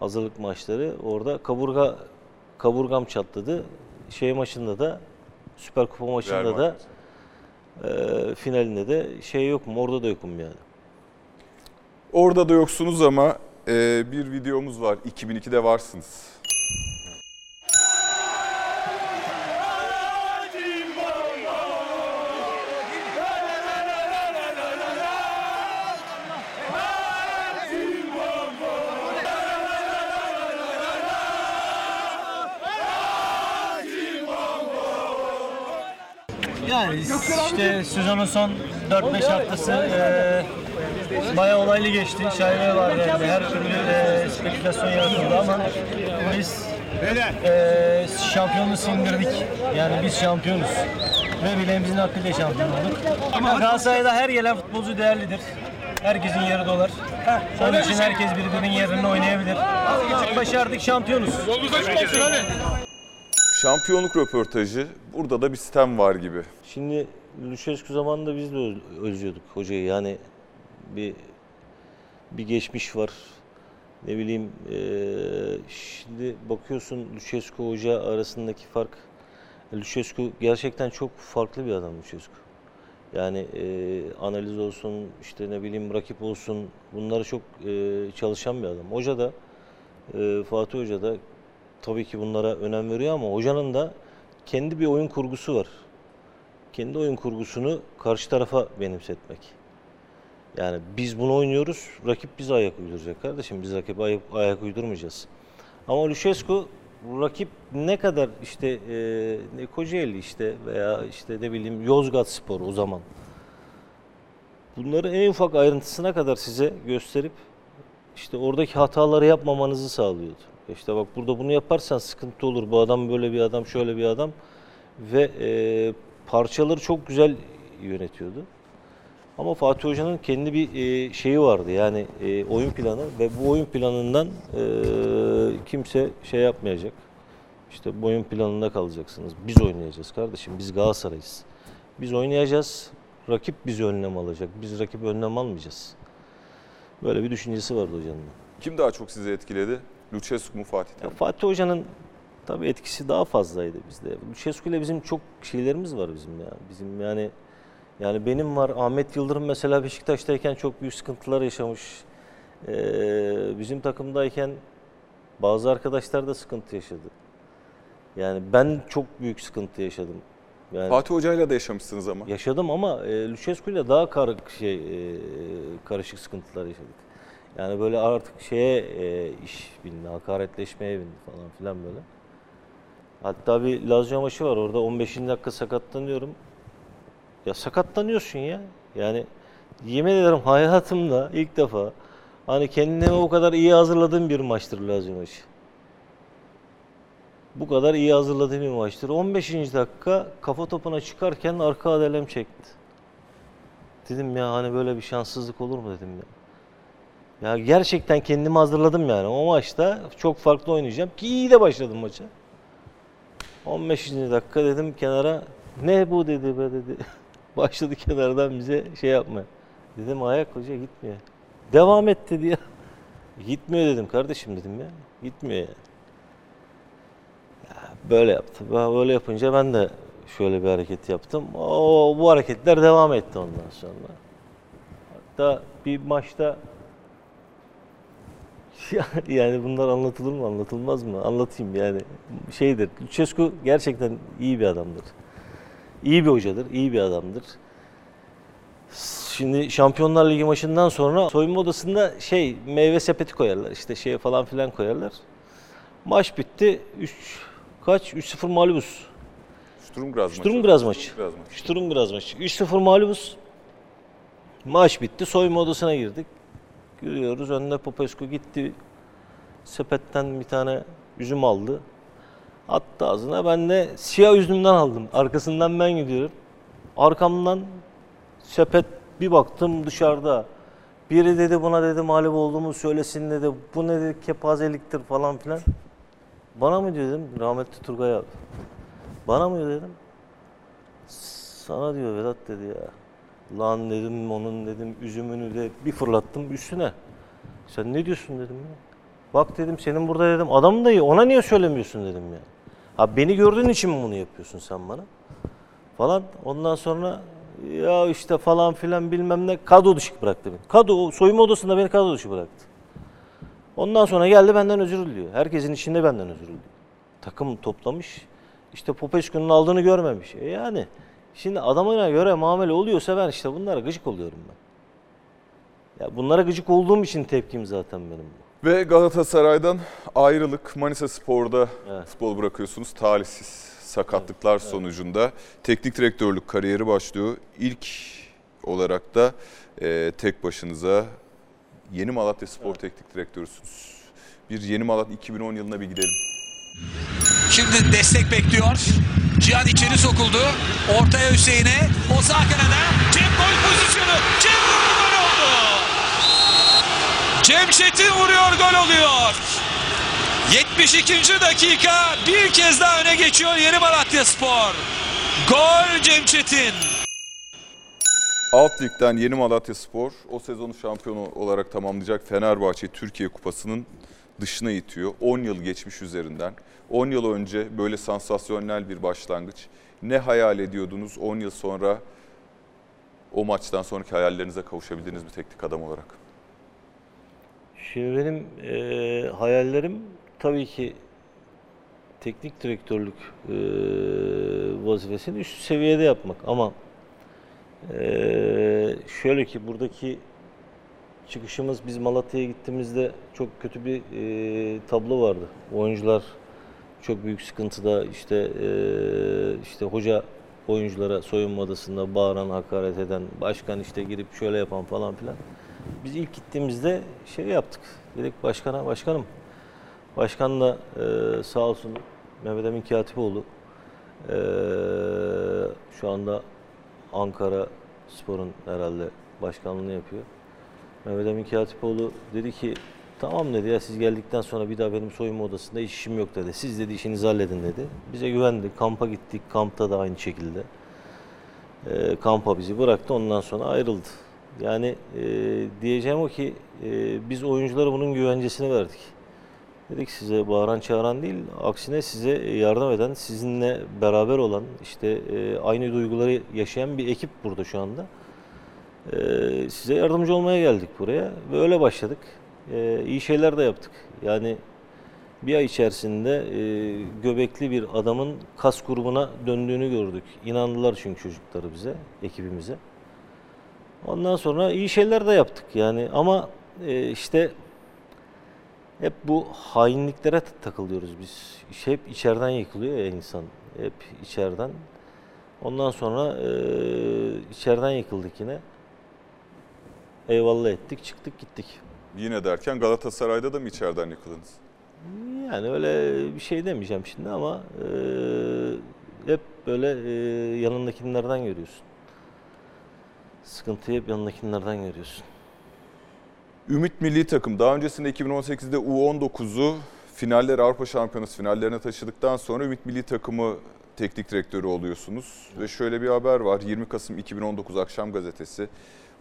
hazırlık maçları orada kaburga kaburgam çatladı. Şey maçında da Süper Kupa maçında da e, finalinde de şey yok mu? Orada da yokum yani. Orada da yoksunuz ama e, bir videomuz var. 2002'de varsınız. Yani işte sezonun son 4-5 haftası eee bayağı olaylı geçti. Şaibe vardı yani her türlü eee spekülasyon yaratıldı ama biz eee şampiyonluğu sindirdik. Yani biz şampiyonuz. Ve bileğimizin hakkıyla şampiyon olduk. Ama Galatasaray'da her gelen futbolcu değerlidir. Herkesin yeri dolar. Onun için herkes birbirinin yerine oynayabilir. Başardık şampiyonuz. Şampiyonluk röportajı. Burada da bir sistem var gibi. Şimdi Lüşescu zamanında biz de öz- özlüyorduk hocayı. Yani bir bir geçmiş var. Ne bileyim eee, şimdi bakıyorsun Lüşescu hoca arasındaki fark. Lüşescu gerçekten çok farklı bir adam Lüşescu. Yani eee, analiz olsun, işte ne bileyim rakip olsun bunları çok eee, çalışan bir adam. Hoca da eee, Fatih Hoca da tabii ki bunlara önem veriyor ama hocanın da kendi bir oyun kurgusu var kendi oyun kurgusunu karşı tarafa benimsetmek. Yani biz bunu oynuyoruz, rakip bize ayak uyduracak kardeşim. Biz rakip ayak, ayak uydurmayacağız. Ama Lucescu rakip ne kadar işte e, Kocaeli işte veya işte ne bileyim Yozgat Spor o zaman. Bunları en ufak ayrıntısına kadar size gösterip işte oradaki hataları yapmamanızı sağlıyordu. İşte bak burada bunu yaparsan sıkıntı olur. Bu adam böyle bir adam, şöyle bir adam ve e, parçaları çok güzel yönetiyordu. Ama Fatih Hoca'nın kendi bir e, şeyi vardı yani e, oyun planı ve bu oyun planından e, kimse şey yapmayacak. İşte bu oyun planında kalacaksınız. Biz oynayacağız kardeşim. Biz Galatasaray'ız. Biz oynayacağız. Rakip bizi önlem alacak. Biz rakip önlem almayacağız. Böyle bir düşüncesi vardı hocanın. Kim daha çok sizi etkiledi? Lucescu mu Fatih Terim? Fatih Hoca'nın tabii etkisi daha fazlaydı bizde. Lucescu ile bizim çok şeylerimiz var bizim ya. Bizim yani yani benim var Ahmet Yıldırım mesela Beşiktaş'tayken çok büyük sıkıntılar yaşamış. Ee, bizim takımdayken bazı arkadaşlar da sıkıntı yaşadı. Yani ben çok büyük sıkıntı yaşadım. Yani Fatih Hoca'yla da yaşamışsınız ama. yaşadım ama e, Lucescu ile daha karık şey e, karışık sıkıntılar yaşadık. Yani böyle artık şeye e, iş bindi, hakaretleşmeye bindi falan filan böyle. Hatta bir Lazio maçı var orada 15. dakika sakatlanıyorum. Ya sakatlanıyorsun ya. Yani yemin ederim hayatımda ilk defa hani kendimi o kadar iyi hazırladığım bir maçtır Lazio maçı. Bu kadar iyi hazırladığım bir maçtır. 15. dakika kafa topuna çıkarken arka adelem çekti. Dedim ya hani böyle bir şanssızlık olur mu dedim ya. Ya gerçekten kendimi hazırladım yani. O maçta çok farklı oynayacağım ki iyi de başladım maça. 15. dakika dedim kenara ne bu dedi be dedi. Başladı kenardan bize şey yapma. Dedim ayak hoca gitmiyor. Devam et dedi ya. Gitmiyor dedim kardeşim dedim ya. Gitmiyor yani. Ya böyle yaptı. Böyle yapınca ben de şöyle bir hareket yaptım. O bu hareketler devam etti ondan sonra. Hatta bir maçta yani bunlar anlatılır mı anlatılmaz mı? Anlatayım yani. Şeydir. Lucescu gerçekten iyi bir adamdır. İyi bir hocadır, iyi bir adamdır. Şimdi Şampiyonlar Ligi maçından sonra soyunma odasında şey meyve sepeti koyarlar. işte şey falan filan koyarlar. Maç bitti. 3 kaç? 3-0 mağlubuz. Sturm Graz maçı. Sturm Graz maçı. Graz maçı. Sturm Graz maçı. 3-0 mağlubuz. Maç bitti. Soyunma odasına girdik. Görüyoruz. Önde Popescu gitti. Sepetten bir tane üzüm aldı. Attı ağzına. Ben de siyah üzümden aldım. Arkasından ben gidiyorum. Arkamdan sepet bir baktım dışarıda. Biri dedi buna dedi mağlup olduğumu söylesin dedi. Bu ne dedi kepazeliktir falan filan. Bana mı diyor dedim. Rahmetli Turgay abi. Bana mı diyor dedim. Sana diyor Vedat dedi ya. Lan dedim onun dedim üzümünü de bir fırlattım üstüne. Sen ne diyorsun dedim ya. Bak dedim senin burada dedim adam da iyi ona niye söylemiyorsun dedim ya. Ha beni gördüğün için mi bunu yapıyorsun sen bana? Falan ondan sonra ya işte falan filan bilmem ne kadro dışı bıraktı beni. Kadro soyunma odasında beni kadro dışı bıraktı. Ondan sonra geldi benden özür diliyor. Herkesin içinde benden özür diliyor. Takım toplamış. İşte Popescu'nun aldığını görmemiş. E yani şimdi adamına göre muamele oluyorsa ben işte bunlara gıcık oluyorum ben. Ya bunlara gıcık olduğum için tepkim zaten benim. bu. Ve Galatasaray'dan ayrılık Manisa Spor'da Evet. futbol bırakıyorsunuz. Talihsiz sakatlıklar sonucunda teknik direktörlük kariyeri başlıyor. İlk olarak da e, tek başınıza Yeni Malatya Spor Teknik Direktörüsünüz. Bir Yeni Malatya 2010 yılına bir gidelim. Şimdi destek bekliyor. Cihan içeri sokuldu. Ortaya Hüseyin'e. O sağ kanada. Cem gol pozisyonu. Cem vurdu gol oldu. Cem Çetin vuruyor gol oluyor. 72. dakika bir kez daha öne geçiyor Yeni Malatya Spor. Gol Cem Çetin. Alt Lig'den Yeni Malatya Spor o sezonu şampiyonu olarak tamamlayacak Fenerbahçe Türkiye Kupası'nın dışına itiyor. 10 yıl geçmiş üzerinden. 10 yıl önce böyle sansasyonel bir başlangıç. Ne hayal ediyordunuz 10 yıl sonra o maçtan sonraki hayallerinize kavuşabildiniz mi teknik adam olarak? Şimdi benim eee, hayallerim tabii ki teknik direktörlük eee, vazifesini üst seviyede yapmak ama eee, şöyle ki buradaki çıkışımız biz Malatya'ya gittiğimizde çok kötü bir eee, tablo vardı. Oyuncular çok büyük sıkıntıda işte eee, işte hoca oyunculara soyunma odasında bağıran, hakaret eden, başkan işte girip şöyle yapan falan filan. Biz ilk gittiğimizde şey yaptık. Dedik başkana, başkanım. Başkan da eee, sağ olsun Mehmet Emin Katipoğlu eee, şu anda Ankara Spor'un herhalde başkanlığını yapıyor. Mehmet Emin Katipoğlu dedi ki tamam dedi ya siz geldikten sonra bir daha benim soyunma odasında hiç işim yok dedi. Siz dedi işinizi halledin dedi. Bize güvendi. Kampa gittik. Kampta da aynı şekilde. Eee, kampa bizi bıraktı. Ondan sonra ayrıldı. Yani eee, diyeceğim o ki eee, biz oyunculara bunun güvencesini verdik. Dedik size bağıran çağıran değil, aksine size yardım eden, sizinle beraber olan, işte eee, aynı duyguları yaşayan bir ekip burada şu anda. Eee, size yardımcı olmaya geldik buraya ve öyle başladık. Eee iyi şeyler de yaptık. Yani bir ay içerisinde eee, göbekli bir adamın kas grubuna döndüğünü gördük. İnandılar çünkü çocukları bize, ekibimize. Ondan sonra iyi şeyler de yaptık yani ama e, işte hep bu hainliklere takılıyoruz biz. İş Hep içeriden yıkılıyor ya insan. Hep içeriden. Ondan sonra e, içeriden yıkıldık yine. Eyvallah ettik, çıktık gittik. Yine derken Galatasaray'da da mı içeriden yıkıldınız? Yani öyle bir şey demeyeceğim şimdi ama e, hep böyle e, yanındakilerden görüyorsun. Sıkıntıyı hep yanındakilerden görüyorsun. Ümit Milli Takım daha öncesinde 2018'de U19'u finaller Avrupa Şampiyonası finallerine taşıdıktan sonra Ümit Milli Takımı teknik direktörü oluyorsunuz. Ve şöyle bir haber var. 20 Kasım 2019 Akşam Gazetesi.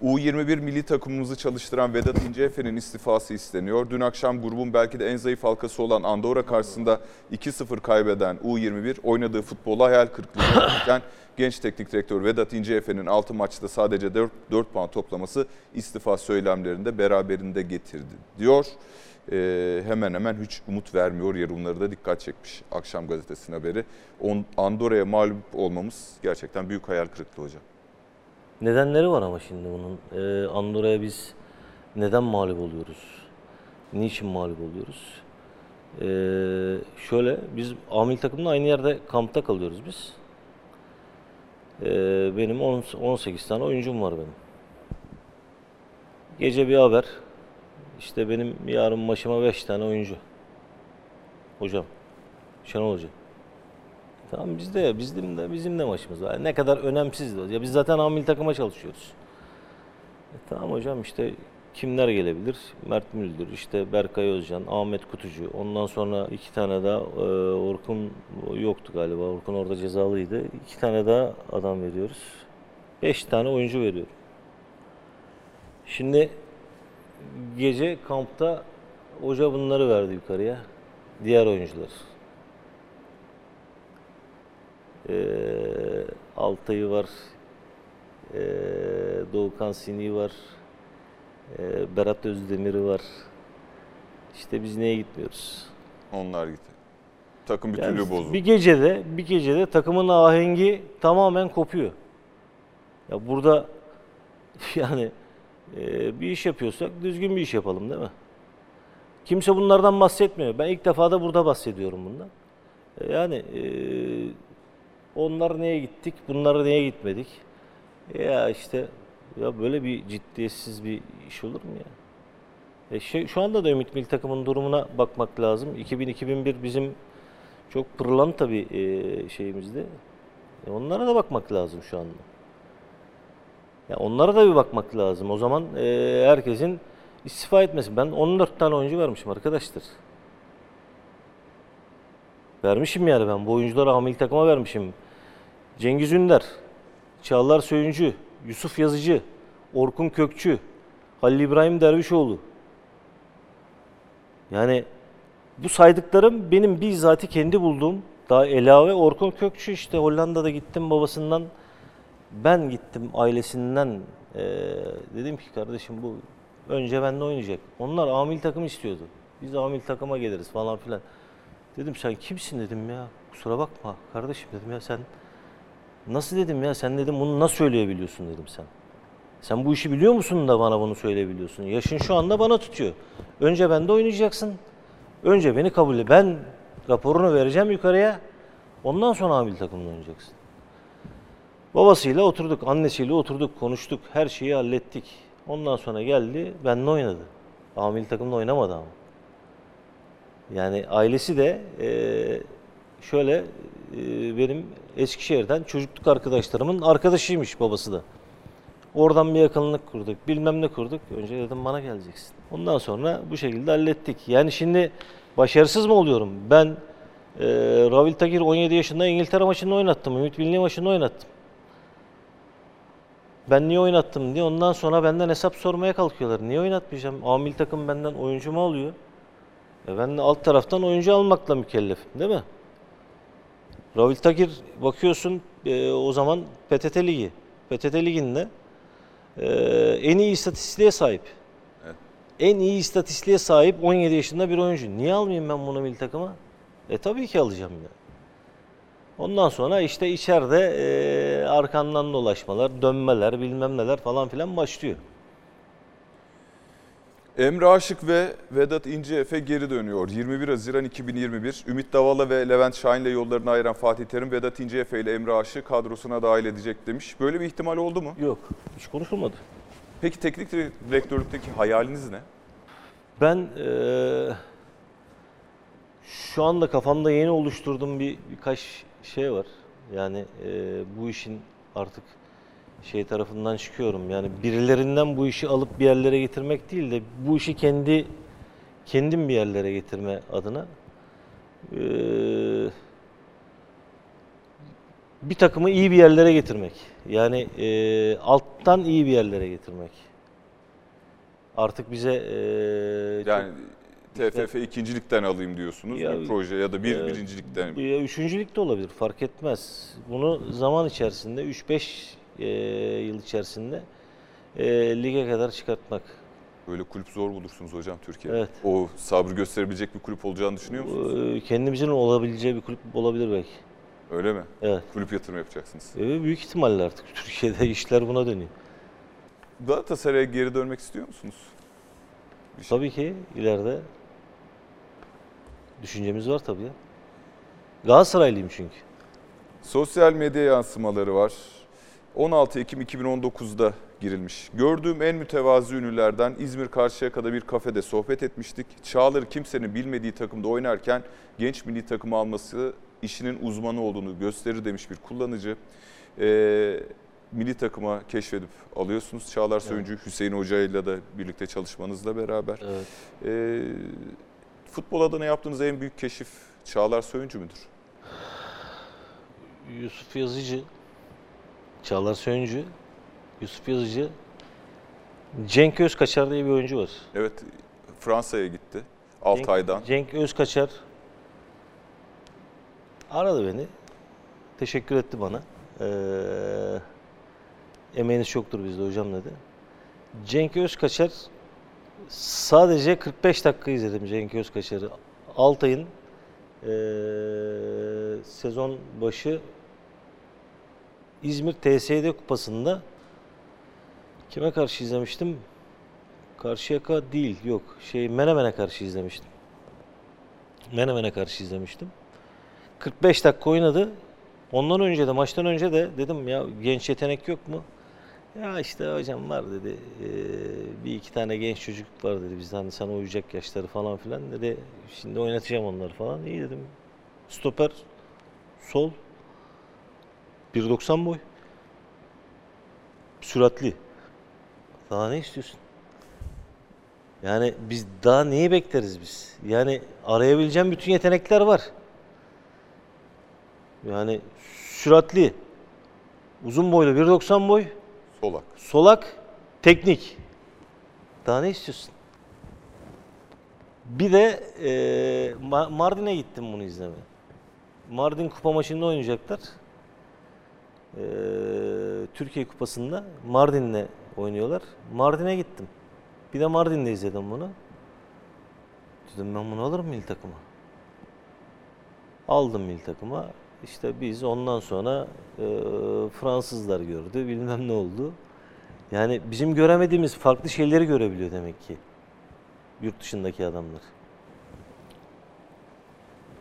U21 milli takımımızı çalıştıran Vedat İnceefe'nin istifası isteniyor. Dün akşam grubun belki de en zayıf halkası olan Andorra karşısında 2-0 kaybeden U21 oynadığı futbola hayal kırıklığı yaratırken genç teknik direktör Vedat İnceefe'nin 6 maçta sadece 4, 4 puan toplaması istifa söylemlerinde beraberinde getirdi diyor. Ee, hemen hemen hiç umut vermiyor yorumları da dikkat çekmiş akşam gazetesinin haberi. On- Andorra'ya mağlup olmamız gerçekten büyük hayal kırıklığı hocam. Nedenleri var ama şimdi bunun. Ee, Andorra'ya biz neden mağlup oluyoruz? Niçin mağlup oluyoruz? Ee, şöyle, biz amil takımla aynı yerde kampta kalıyoruz biz. Ee, benim on- 18 tane oyuncum var benim. Gece bir haber. İşte benim yarın maçıma 5 tane oyuncu. Hocam. Şenol Hoca. Tamam biz de bizim de bizim de maçımız var. Ne kadar önemsiz de. Ya biz zaten amil takıma çalışıyoruz. E, tamam hocam işte kimler gelebilir? Mert Müldür, işte Berkay Özcan, Ahmet Kutucu. Ondan sonra iki tane daha e, Orkun yoktu galiba. Orkun orada cezalıydı. İki tane daha adam veriyoruz. Beş tane oyuncu veriyorum. Şimdi gece kampta hoca bunları verdi yukarıya. Diğer oyuncular. Ee, Altay'ı var, ee, Doğukan Sini var, ee, Berat Özdemir'i var. İşte biz niye gitmiyoruz? Onlar gitti. Takım bir Yani türlü bozuldu. bir gecede, bir gecede takımın ahengi tamamen kopuyor. Ya burada yani e, bir iş yapıyorsak düzgün bir iş yapalım değil mi? Kimse bunlardan bahsetmiyor. Ben ilk defa da burada bahsediyorum bundan. E, Yani e, onlar neye gittik, bunlar neye gitmedik? Ya işte ya böyle bir ciddiyetsiz bir iş olur mu ya? E şey, şu anda da Ümit Milli Takım'ın durumuna bakmak lazım. 2000-2001 bizim çok pırlanta bir e, şeyimizdi. E, onlara da bakmak lazım şu anda. Ya onlara da bir bakmak lazım. O zaman e, herkesin istifa etmesi. Ben 14 tane oyuncu vermişim arkadaşlar. Vermişim yani ben. Bu oyuncuları amil takıma vermişim. Cengiz Ünder, Çağlar Söyüncü, Yusuf Yazıcı, Orkun Kökçü, Halil İbrahim Dervişoğlu. Yani bu saydıklarım benim bizzati kendi bulduğum daha Elave Orkun Kökçü işte Hollanda'da gittim babasından ben gittim ailesinden eee, dedim ki kardeşim bu önce benimle oynayacak. Onlar amil takım istiyordu. Biz amil takıma geliriz falan filan. Dedim sen kimsin dedim ya. Kusura bakma kardeşim dedim ya sen nasıl dedim ya sen dedim bunu nasıl söyleyebiliyorsun dedim sen. Sen bu işi biliyor musun da bana bunu söyleyebiliyorsun. Yaşın şu anda bana tutuyor. Önce bende oynayacaksın. Önce beni kabul et. Ben raporunu vereceğim yukarıya. Ondan sonra amil takımda oynayacaksın. Babasıyla oturduk, annesiyle oturduk, konuştuk. Her şeyi hallettik. Ondan sonra geldi, benimle oynadı. Amil takımda oynamadı ama. Yani ailesi de eee, şöyle eee, benim Eskişehir'den çocukluk arkadaşlarımın arkadaşıymış babası da. Oradan bir yakınlık kurduk, bilmem ne kurduk. Önce dedim bana geleceksin. Ondan sonra bu şekilde hallettik. Yani şimdi başarısız mı oluyorum? Ben eee Ravil Takir 17 yaşında İngiltere maçında oynattım. Ümit Milli maçında oynattım. Ben niye oynattım diye ondan sonra benden hesap sormaya kalkıyorlar. Niye oynatmayacağım? Amil takım benden oyuncu mu alıyor? E ben de alt taraftan oyuncu almakla mükellefim değil mi? Ravil Takir bakıyorsun e, o zaman PTT Ligi. PTT Ligi'nde e, en iyi istatistiğe sahip. Evet. En iyi istatistiğe sahip 17 yaşında bir oyuncu. Niye almayayım ben bunu milli takıma? E tabii ki alacağım ya. Ondan sonra işte içeride e, arkandan dolaşmalar, dönmeler, bilmem neler falan filan başlıyor. Emre Aşık ve Vedat İnceefe geri dönüyor. 21 Haziran 2021 Ümit Davala ve Levent Şahin'le yollarını ayıran Fatih Terim Vedat İnceefe ile Emre Aşık'ı kadrosuna dahil edecek demiş. Böyle bir ihtimal oldu mu? Yok, hiç konuşulmadı. Peki teknik direktörlükteki hayaliniz ne? Ben eee, şu anda kafamda yeni oluşturduğum bir birkaç şey var. Yani eee, bu işin artık şey tarafından çıkıyorum. Yani birilerinden bu işi alıp bir yerlere getirmek değil de bu işi kendi kendim bir yerlere getirme adına Ee, bir takımı iyi bir yerlere getirmek. Yani e, alttan iyi bir yerlere getirmek. Artık bize e, Yani TFF ikincilikten alayım diyorsunuz Ya, bir proje ya da bir e, birincilikten. Ya üçüncülük de olabilir fark etmez. Bunu zaman içerisinde 3-5 e, yıl içerisinde e, lige kadar çıkartmak. Böyle kulüp zor bulursunuz hocam Türkiye'de. Evet. O sabrı gösterebilecek bir kulüp olacağını düşünüyor musunuz? E, kendimizin olabileceği bir kulüp olabilir belki. Öyle mi? Evet. Kulüp yatırım yapacaksınız. E, büyük ihtimalle artık Türkiye'de işler buna dönüyor. Galatasaray'a geri dönmek istiyor musunuz? Tabii ki ileride düşüncemiz var tabii ya. Galatasaraylıyım çünkü. Sosyal medya yansımaları var. 16 Ekim 2019'da girilmiş. Gördüğüm en mütevazı ünlülerden İzmir Karşıyaka'da bir kafede sohbet etmiştik. Çağlar'ı kimsenin bilmediği takımda oynarken genç milli takımı alması işinin uzmanı olduğunu gösterir demiş bir kullanıcı. Ee, milli takıma keşfedip alıyorsunuz. Çağlar Söyüncü, Hüseyin Hoca ile de birlikte çalışmanızla beraber. Evet. Ee, futbol adına yaptığınız en büyük keşif Çağlar Söyüncü müdür? Yusuf Yazıcı, Çağlar Söyüncü, Yusuf Yazıcı, Cenk Özkaçar diye bir oyuncu var. Evet, Fransa'ya gitti. Altay'dan. Cenk, Cenk Özkaçar aradı beni. Teşekkür etti bana. Ee, emeğiniz çoktur bizde hocam dedi. Cenk Özkaçar sadece 45 dakika izledim Cenk Özkaçar'ı. Altay'ın ee, sezon başı İzmir TSD kupasında kime karşı izlemiştim? Karşıyaka değil, yok. Şey Menemen'e karşı izlemiştim. Menemen'e karşı izlemiştim. 45 dakika oynadı. Ondan önce de maçtan önce de dedim ya genç yetenek yok mu? Ya işte hocam var dedi. Ee, bir iki tane genç çocuk var dedi. Bizden hani sana uyacak yaşları falan filan dedi. Şimdi oynatacağım onları falan. İyi dedim. Stoper, sol, 1.90 boy. Süratli. Daha ne istiyorsun? Yani biz daha neyi bekleriz biz? Yani arayabileceğim bütün yetenekler var. Yani süratli, uzun boylu 1.90 boy, Solak. solak, teknik. Daha ne istiyorsun? Bir de e, Ma- Mardin'e gittim bunu izlemeye. Mardin kupa maçında oynayacaklar. E, Türkiye kupasında Mardin'le oynuyorlar. Mardin'e gittim. Bir de Mardin'de izledim bunu. Dedim ben bunu alırım milli takıma. Aldım milli takıma. İşte biz ondan sonra e, Fransızlar gördü. Bilmem ne oldu. Yani bizim göremediğimiz farklı şeyleri görebiliyor demek ki. Yurt dışındaki adamlar.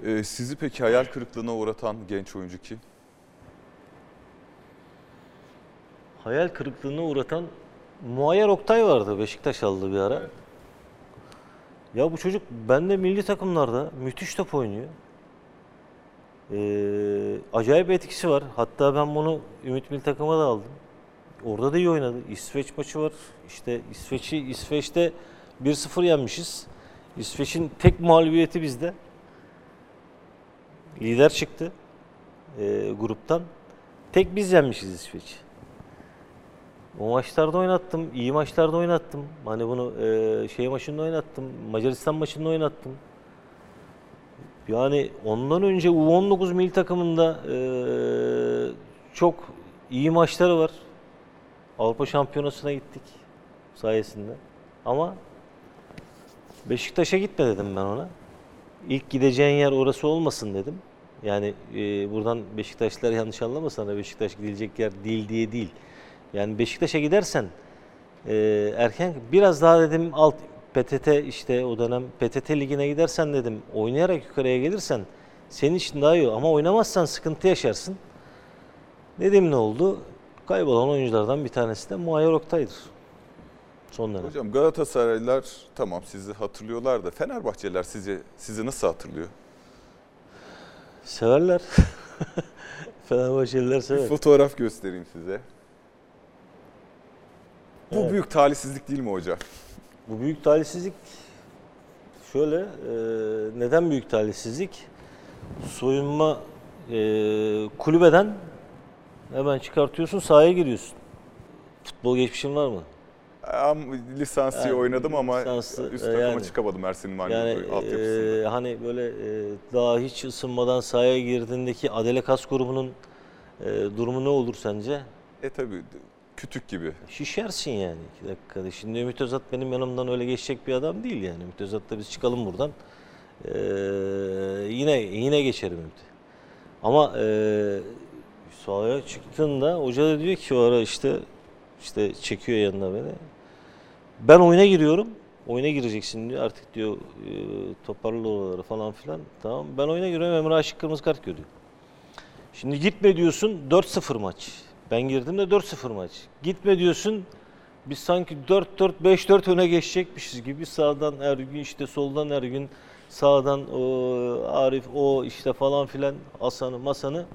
Ee, sizi peki hayal kırıklığına uğratan genç oyuncu kim? Hayal kırıklığına uğratan Muayyer Oktay vardı Beşiktaş aldı bir ara. Ya bu çocuk bende milli takımlarda müthiş top oynuyor. Ee, acayip etkisi var. Hatta ben bunu Ümit Milli Takım'a da aldım. Orada da iyi oynadı. İsveç maçı var. İşte İsveç'i İsveç'te 1-0 yenmişiz. İsveç'in tek mağlubiyeti bizde. Lider çıktı ee, gruptan. Tek biz yenmişiz İsveç'i. O maçlarda oynattım, iyi maçlarda oynattım. Hani bunu e, şey maçında oynattım, Macaristan maçında oynattım. Yani ondan önce U19 milli takımında e, çok iyi maçları var. Avrupa Şampiyonası'na gittik sayesinde. Ama Beşiktaş'a gitme dedim ben ona. İlk gideceğin yer orası olmasın dedim. Yani e, buradan Beşiktaşlılar yanlış anlamasın. Hani Beşiktaş gidilecek yer değil diye değil. Yani Beşiktaş'a gidersen e, erken biraz daha dedim alt PTT işte o dönem PTT ligine gidersen dedim oynayarak yukarıya gelirsen senin için daha iyi ama oynamazsan sıkıntı yaşarsın. Dedim ne oldu? Kaybolan oyunculardan bir tanesi de Muayyer Oktay'dır. Son dönem. Hocam Galatasaraylılar tamam sizi hatırlıyorlar da Fenerbahçeliler sizi sizi nasıl hatırlıyor? Severler. Fenerbahçeliler Bir sever. fotoğraf göstereyim size. Bu Evet. büyük talihsizlik değil mi hocam? Bu büyük talihsizlik şöyle, e, neden büyük talihsizlik? Soyunma e, kulübeden hemen çıkartıyorsun sahaya giriyorsun. Futbol geçmişin var mı? Am, lisansiye Yani oynadım ama lisanslı, üst e, takıma yani. çıkamadım Ersin'in yani, altyapısında. e, hani böyle e, daha hiç ısınmadan sahaya girdiğindeki Adele Kas grubunun e, durumu ne olur sence? E tabii kütük gibi. Şişersin yani iki dakikada. Şimdi Ümit Özat benim yanımdan öyle geçecek bir adam değil yani. Ümit Özat'la biz çıkalım buradan. Ee, yine yine geçerim Ümit. Ama e, sahaya çıktığında hoca da diyor ki o ara işte işte çekiyor yanına beni. Ben oyuna giriyorum. Oyuna gireceksin diyor. Artık diyor e, toparla oraları falan filan. Tamam. Ben oyuna giriyorum. Emre Aşık kırmızı kart görüyor. Şimdi gitme diyorsun 4-0 maç. Ben girdim de 4-0 maç. Gitme diyorsun biz sanki 4-4 5-4 öne geçecekmişiz gibi sağdan her gün işte soldan her gün sağdan o Arif o işte falan filan Hasan'ı masanı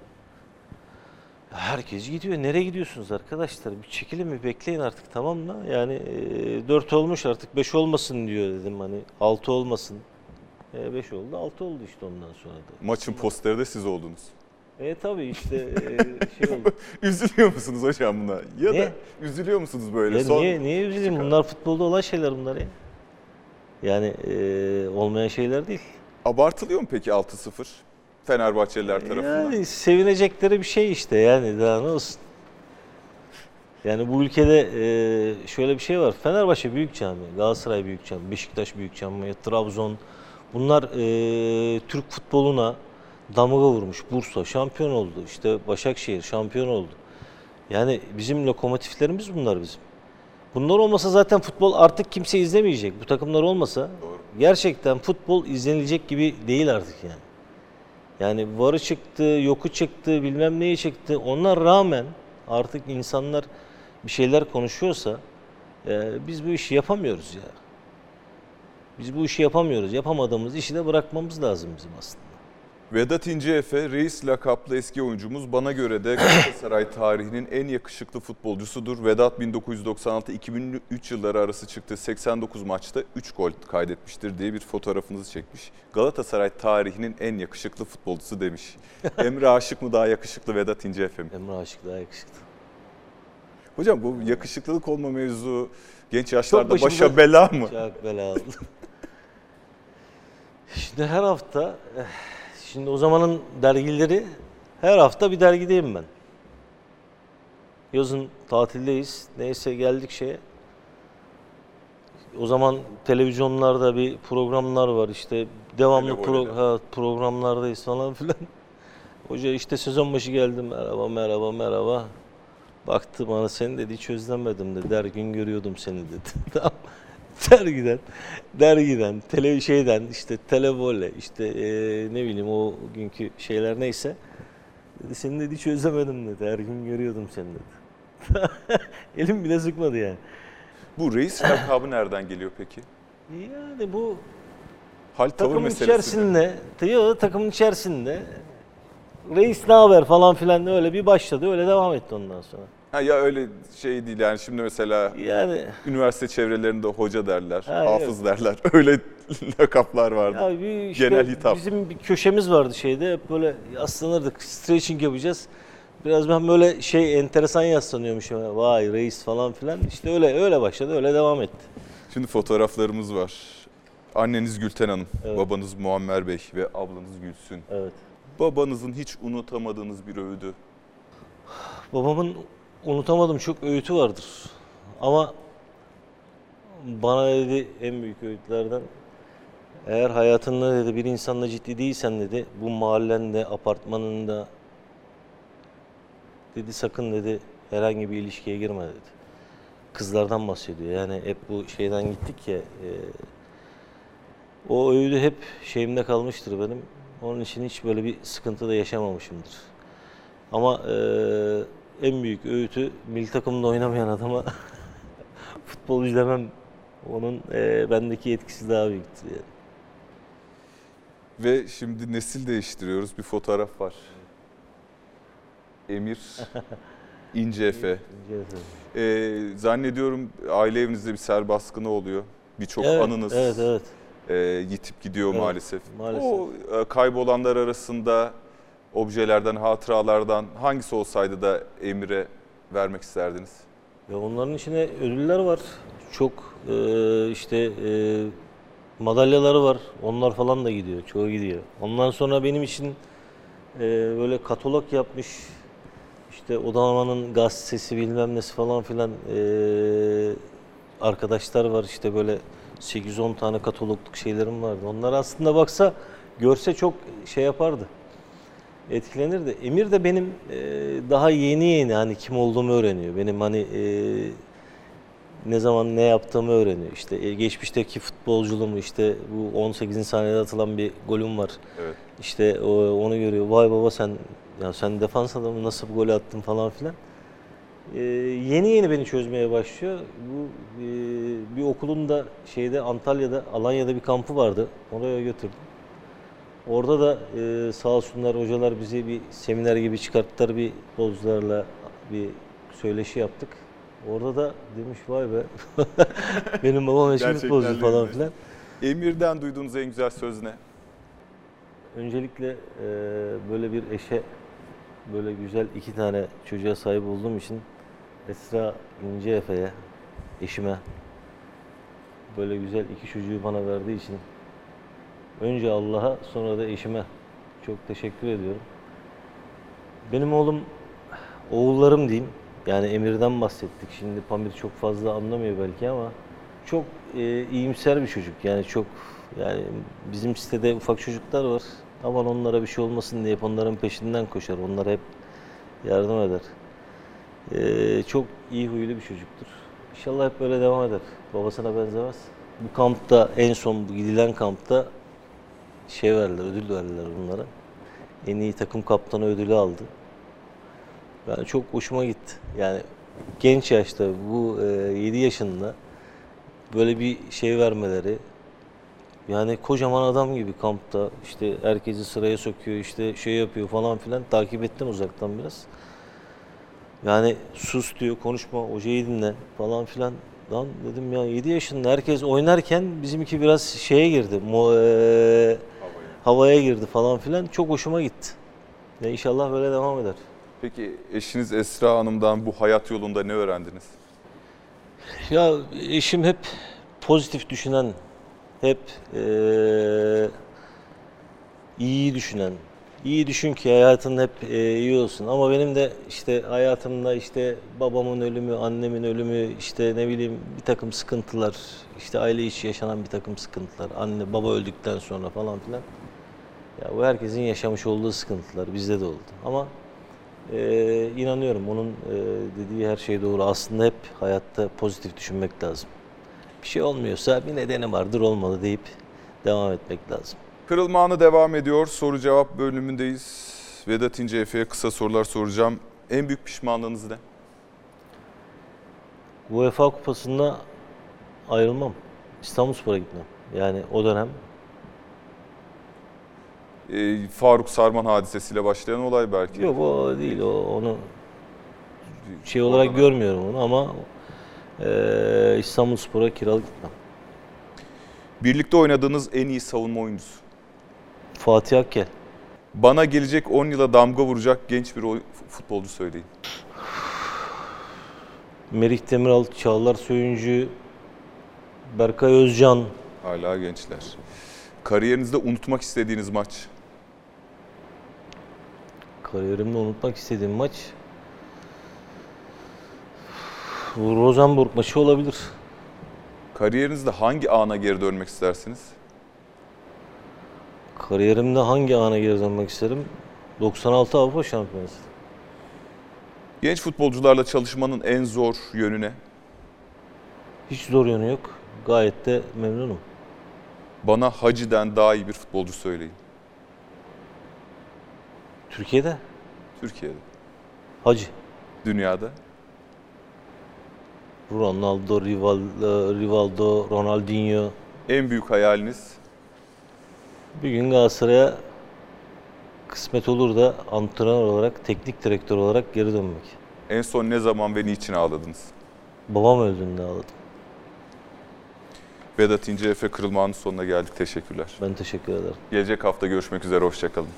Herkes gidiyor. Nereye gidiyorsunuz arkadaşlar? Bir çekilin bir bekleyin artık tamam mı? Yani e, 4 olmuş artık 5 olmasın diyor dedim hani 6 olmasın. 5 oldu 6 oldu işte ondan sonra da. Maçın posteri de siz oldunuz. E tabii işte e, şey oldu. Üzülüyor musunuz hocam buna? Ya Ne? da üzülüyor musunuz böyle? Ya Son niye niye üzüleyim? Bunlar futbolda olan şeyler bunlar ya. Yani e, olmayan şeyler değil. Abartılıyor mu peki 6-0 Fenerbahçeliler tarafından? Yani sevinecekleri bir şey işte yani daha ne olsun. Yani bu ülkede e, şöyle bir şey var. Fenerbahçe büyük cami, Galatasaray büyük cami, Beşiktaş büyük cami, Trabzon. Bunlar e, Türk futboluna damga vurmuş. Bursa şampiyon oldu. İşte Başakşehir şampiyon oldu. Yani bizim lokomotiflerimiz bunlar bizim. Bunlar olmasa zaten futbol artık kimse izlemeyecek. Bu takımlar olmasa gerçekten futbol izlenilecek gibi değil artık yani. Yani varı çıktı, yoku çıktı, bilmem neyi çıktı. Ona rağmen artık insanlar bir şeyler konuşuyorsa e, biz bu işi yapamıyoruz ya. Biz bu işi yapamıyoruz. Yapamadığımız işi de bırakmamız lazım bizim aslında. Vedat İnceefe, reis lakaplı eski oyuncumuz bana göre de Galatasaray tarihinin en yakışıklı futbolcusudur. Vedat 1996-2003 yılları arası çıktığı 89 maçta 3 gol kaydetmiştir diye bir fotoğrafınızı çekmiş. Galatasaray tarihinin en yakışıklı futbolcusu demiş. Emre Aşık mı daha yakışıklı Vedat İnceefe mi? Emre Aşık daha yakışıklı. Hocam bu yakışıklılık olma mevzu genç yaşlarda başımda- başa bela mı? Çok belalı. Şimdi her hafta, eh, şimdi o zamanın dergileri, her hafta bir dergideyim ben. Yazın tatildeyiz. Neyse geldik şeye. O zaman televizyonlarda bir programlar var işte devamlı pro- Televole'de. ha, programlardayız falan filan. Hoca işte sezon başı geldim merhaba merhaba merhaba. Baktı bana seni dedi hiç özlemedim dedi. Her gün görüyordum seni dedi. tamam. Dergiden, dergiden, tele şeyden işte televole işte eee, ne bileyim o günkü şeyler neyse. Dedi seni dedi hiç özlemedim dedi. Her gün görüyordum seni dedi. Elim bile sıkmadı yani. Bu reis lakabı nereden geliyor peki? Yani bu Hal takımın içerisinde, yo, takımın içerisinde reis ne haber falan filan öyle bir başladı. Öyle devam etti ondan sonra. Ha, ya öyle şey değil yani şimdi mesela Yani üniversite çevrelerinde hoca derler, Ha, hafız derler. Öyle lakaplar vardı. Ya bir işte Genel hitap. Bizim bir köşemiz vardı şeyde hep böyle yaslanırdık. Stretching yapacağız. Biraz ben böyle şey enteresan yaslanıyormuşum. Vay reis falan filan. İşte öyle öyle başladı. Öyle devam etti. Şimdi fotoğraflarımız var. Anneniz Gülten Hanım, Evet. babanız Muammer Bey ve ablanız Gülsün. Evet. Babanızın hiç unutamadığınız bir övdü. Babamın unutamadığım çok öğütü vardır. Ama bana dedi en büyük öğütlerden eğer hayatında dedi bir insanla ciddi değilsen dedi bu mahallende, apartmanında dedi sakın dedi herhangi bir ilişkiye girme dedi. Kızlardan bahsediyor. Yani hep bu şeyden gittik ya. e, o öğüdü hep şeyimde kalmıştır benim. Onun için hiç böyle bir sıkıntı da yaşamamışımdır. Ama eee, en büyük öğütü milli takımda oynamayan adama futbolcu demem. Onun eee, bendeki etkisi daha büyüktür yani. Ve şimdi nesil değiştiriyoruz. Bir fotoğraf var. Emir İnceefe. Ee, zannediyorum aile evinizde bir ser baskını oluyor. Birçok Evet, anınız. Evet, evet. e, yitip gidiyor Evet, maalesef. maalesef. O e, kaybolanlar arasında objelerden, hatıralardan hangisi olsaydı da Emir'e vermek isterdiniz? Ya onların içine ödüller var. Çok e, işte e, madalyaları var. Onlar falan da gidiyor. Çoğu gidiyor. Ondan sonra benim için e, böyle katalog yapmış işte Odaman'ın gazetesi bilmem nesi falan filan e, arkadaşlar var. işte böyle 8-10 tane katalogluk şeylerim vardı. Onlar aslında baksa görse çok şey yapardı. Etkilenirdi. Emir de benim e, daha yeni yeni hani kim olduğumu öğreniyor. Benim hani e, ne zaman ne yaptığımı öğreniyor. İşte e, geçmişteki futbolculuğumu işte bu 18. saniyede atılan bir golüm var. Evet. İşte o, onu görüyor. Vay baba sen ya sen defans adamı nasıl bu golü attın falan filan. E, yeni yeni beni çözmeye başlıyor. Bu e, bir okulun da şeyde Antalya'da Alanya'da bir kampı vardı. Oraya götürdüm. Orada da e, sağ olsunlar hocalar bizi bir seminer gibi çıkarttılar bir futbolcularla bir söyleşi yaptık. Orada da demiş vay be benim babam futbolcu de falan filan. Emir'den duyduğunuz en güzel söz ne? Öncelikle e, böyle bir eşe böyle güzel iki tane çocuğa sahip olduğum için Esra İnce Efe'ye, eşime böyle güzel iki çocuğu bana verdiği için önce Allah'a sonra da eşime çok teşekkür ediyorum. Benim oğlum, oğullarım diyeyim. Yani Emir'den bahsettik. Şimdi Pamir çok fazla anlamıyor belki ama çok e, iyimser bir çocuk. Yani çok yani bizim sitede ufak çocuklar var. Aman onlara bir şey olmasın diye hep onların peşinden koşar. Onlara hep yardım eder. E, çok iyi huylu bir çocuktur. İnşallah hep böyle devam eder. Babasına benzemez. Bu kampta en son bu gidilen kampta şey verdiler, ödül verdiler bunlara. En iyi takım kaptanı ödülü aldı. Ben çok hoşuma gitti. Yani genç yaşta bu e, 7 yaşında böyle bir şey vermeleri yani kocaman adam gibi kampta işte herkesi sıraya sokuyor işte şey yapıyor falan filan takip ettim uzaktan biraz. Yani sus diyor konuşma hocayı dinle falan filan. Lan dedim ya 7 yaşında herkes oynarken bizimki biraz şeye girdi. Mo, e, havaya girdi falan filan. Çok hoşuma gitti. Ya inşallah böyle devam eder. Peki eşiniz Esra Hanım'dan bu hayat yolunda ne öğrendiniz? Ya eşim hep pozitif düşünen, hep eee iyi düşünen. İyi düşün ki hayatın hep eee, iyi olsun. Ama benim de işte hayatımda işte babamın ölümü, annemin ölümü, işte ne bileyim bir takım sıkıntılar, işte aile içi yaşanan bir takım sıkıntılar, anne baba öldükten sonra falan filan. Ya bu herkesin yaşamış olduğu sıkıntılar bizde de oldu. Ama ee, inanıyorum onun e, dediği her şey doğru. Aslında hep hayatta pozitif düşünmek lazım. Bir şey olmuyorsa bir nedeni vardır olmalı deyip devam etmek lazım. Kırılma anı devam ediyor. Soru cevap bölümündeyiz. Vedat İnce Efe'ye kısa sorular soracağım. En büyük pişmanlığınız ne? UEFA Kupası'nda ayrılmam. İstanbulspor'a gitmem. Yani o dönem Ee, Faruk Sarman hadisesiyle başlayan olay belki. yok o değil o onu şey Oradan- olarak görmüyorum onu ama e, İstanbulspor'a kiralık gitmem. Birlikte oynadığınız en iyi savunma oyuncusu. Fatih Akkel. Bana gelecek 10 yıla damga vuracak genç bir futbolcu söyleyin. Merih Demiral, Çağlar Söyüncü, Berkay Özcan, Hala gençler. Kariyerinizde unutmak istediğiniz maç. Kariyerimde unutmak istediğim maç bu Rosenborg maçı olabilir. Kariyerinizde hangi ana geri dönmek istersiniz? Kariyerimde hangi ana geri dönmek isterim? 96 Avrupa Şampiyonası. Genç futbolcularla çalışmanın en zor yönü ne? Hiç zor yanı yok. Gayet de memnunum. Bana Hacı'den daha iyi bir futbolcu söyleyin. Türkiye'de Türkiye'de. Hacı, Dünyada. Ronaldo, Rivaldo, Rivaldo, Ronaldinho. En büyük hayaliniz? Bir gün Galatasaray'a kısmet olur da antrenör olarak, teknik direktör olarak geri dönmek. En son ne zaman ve niçin ağladınız? Babam öldüğünde ağladım. Vedat İnce Efe Kırılma Anı sonuna geldik. Teşekkürler. Ben teşekkür ederim. Gelecek hafta görüşmek üzere. Hoşçakalın.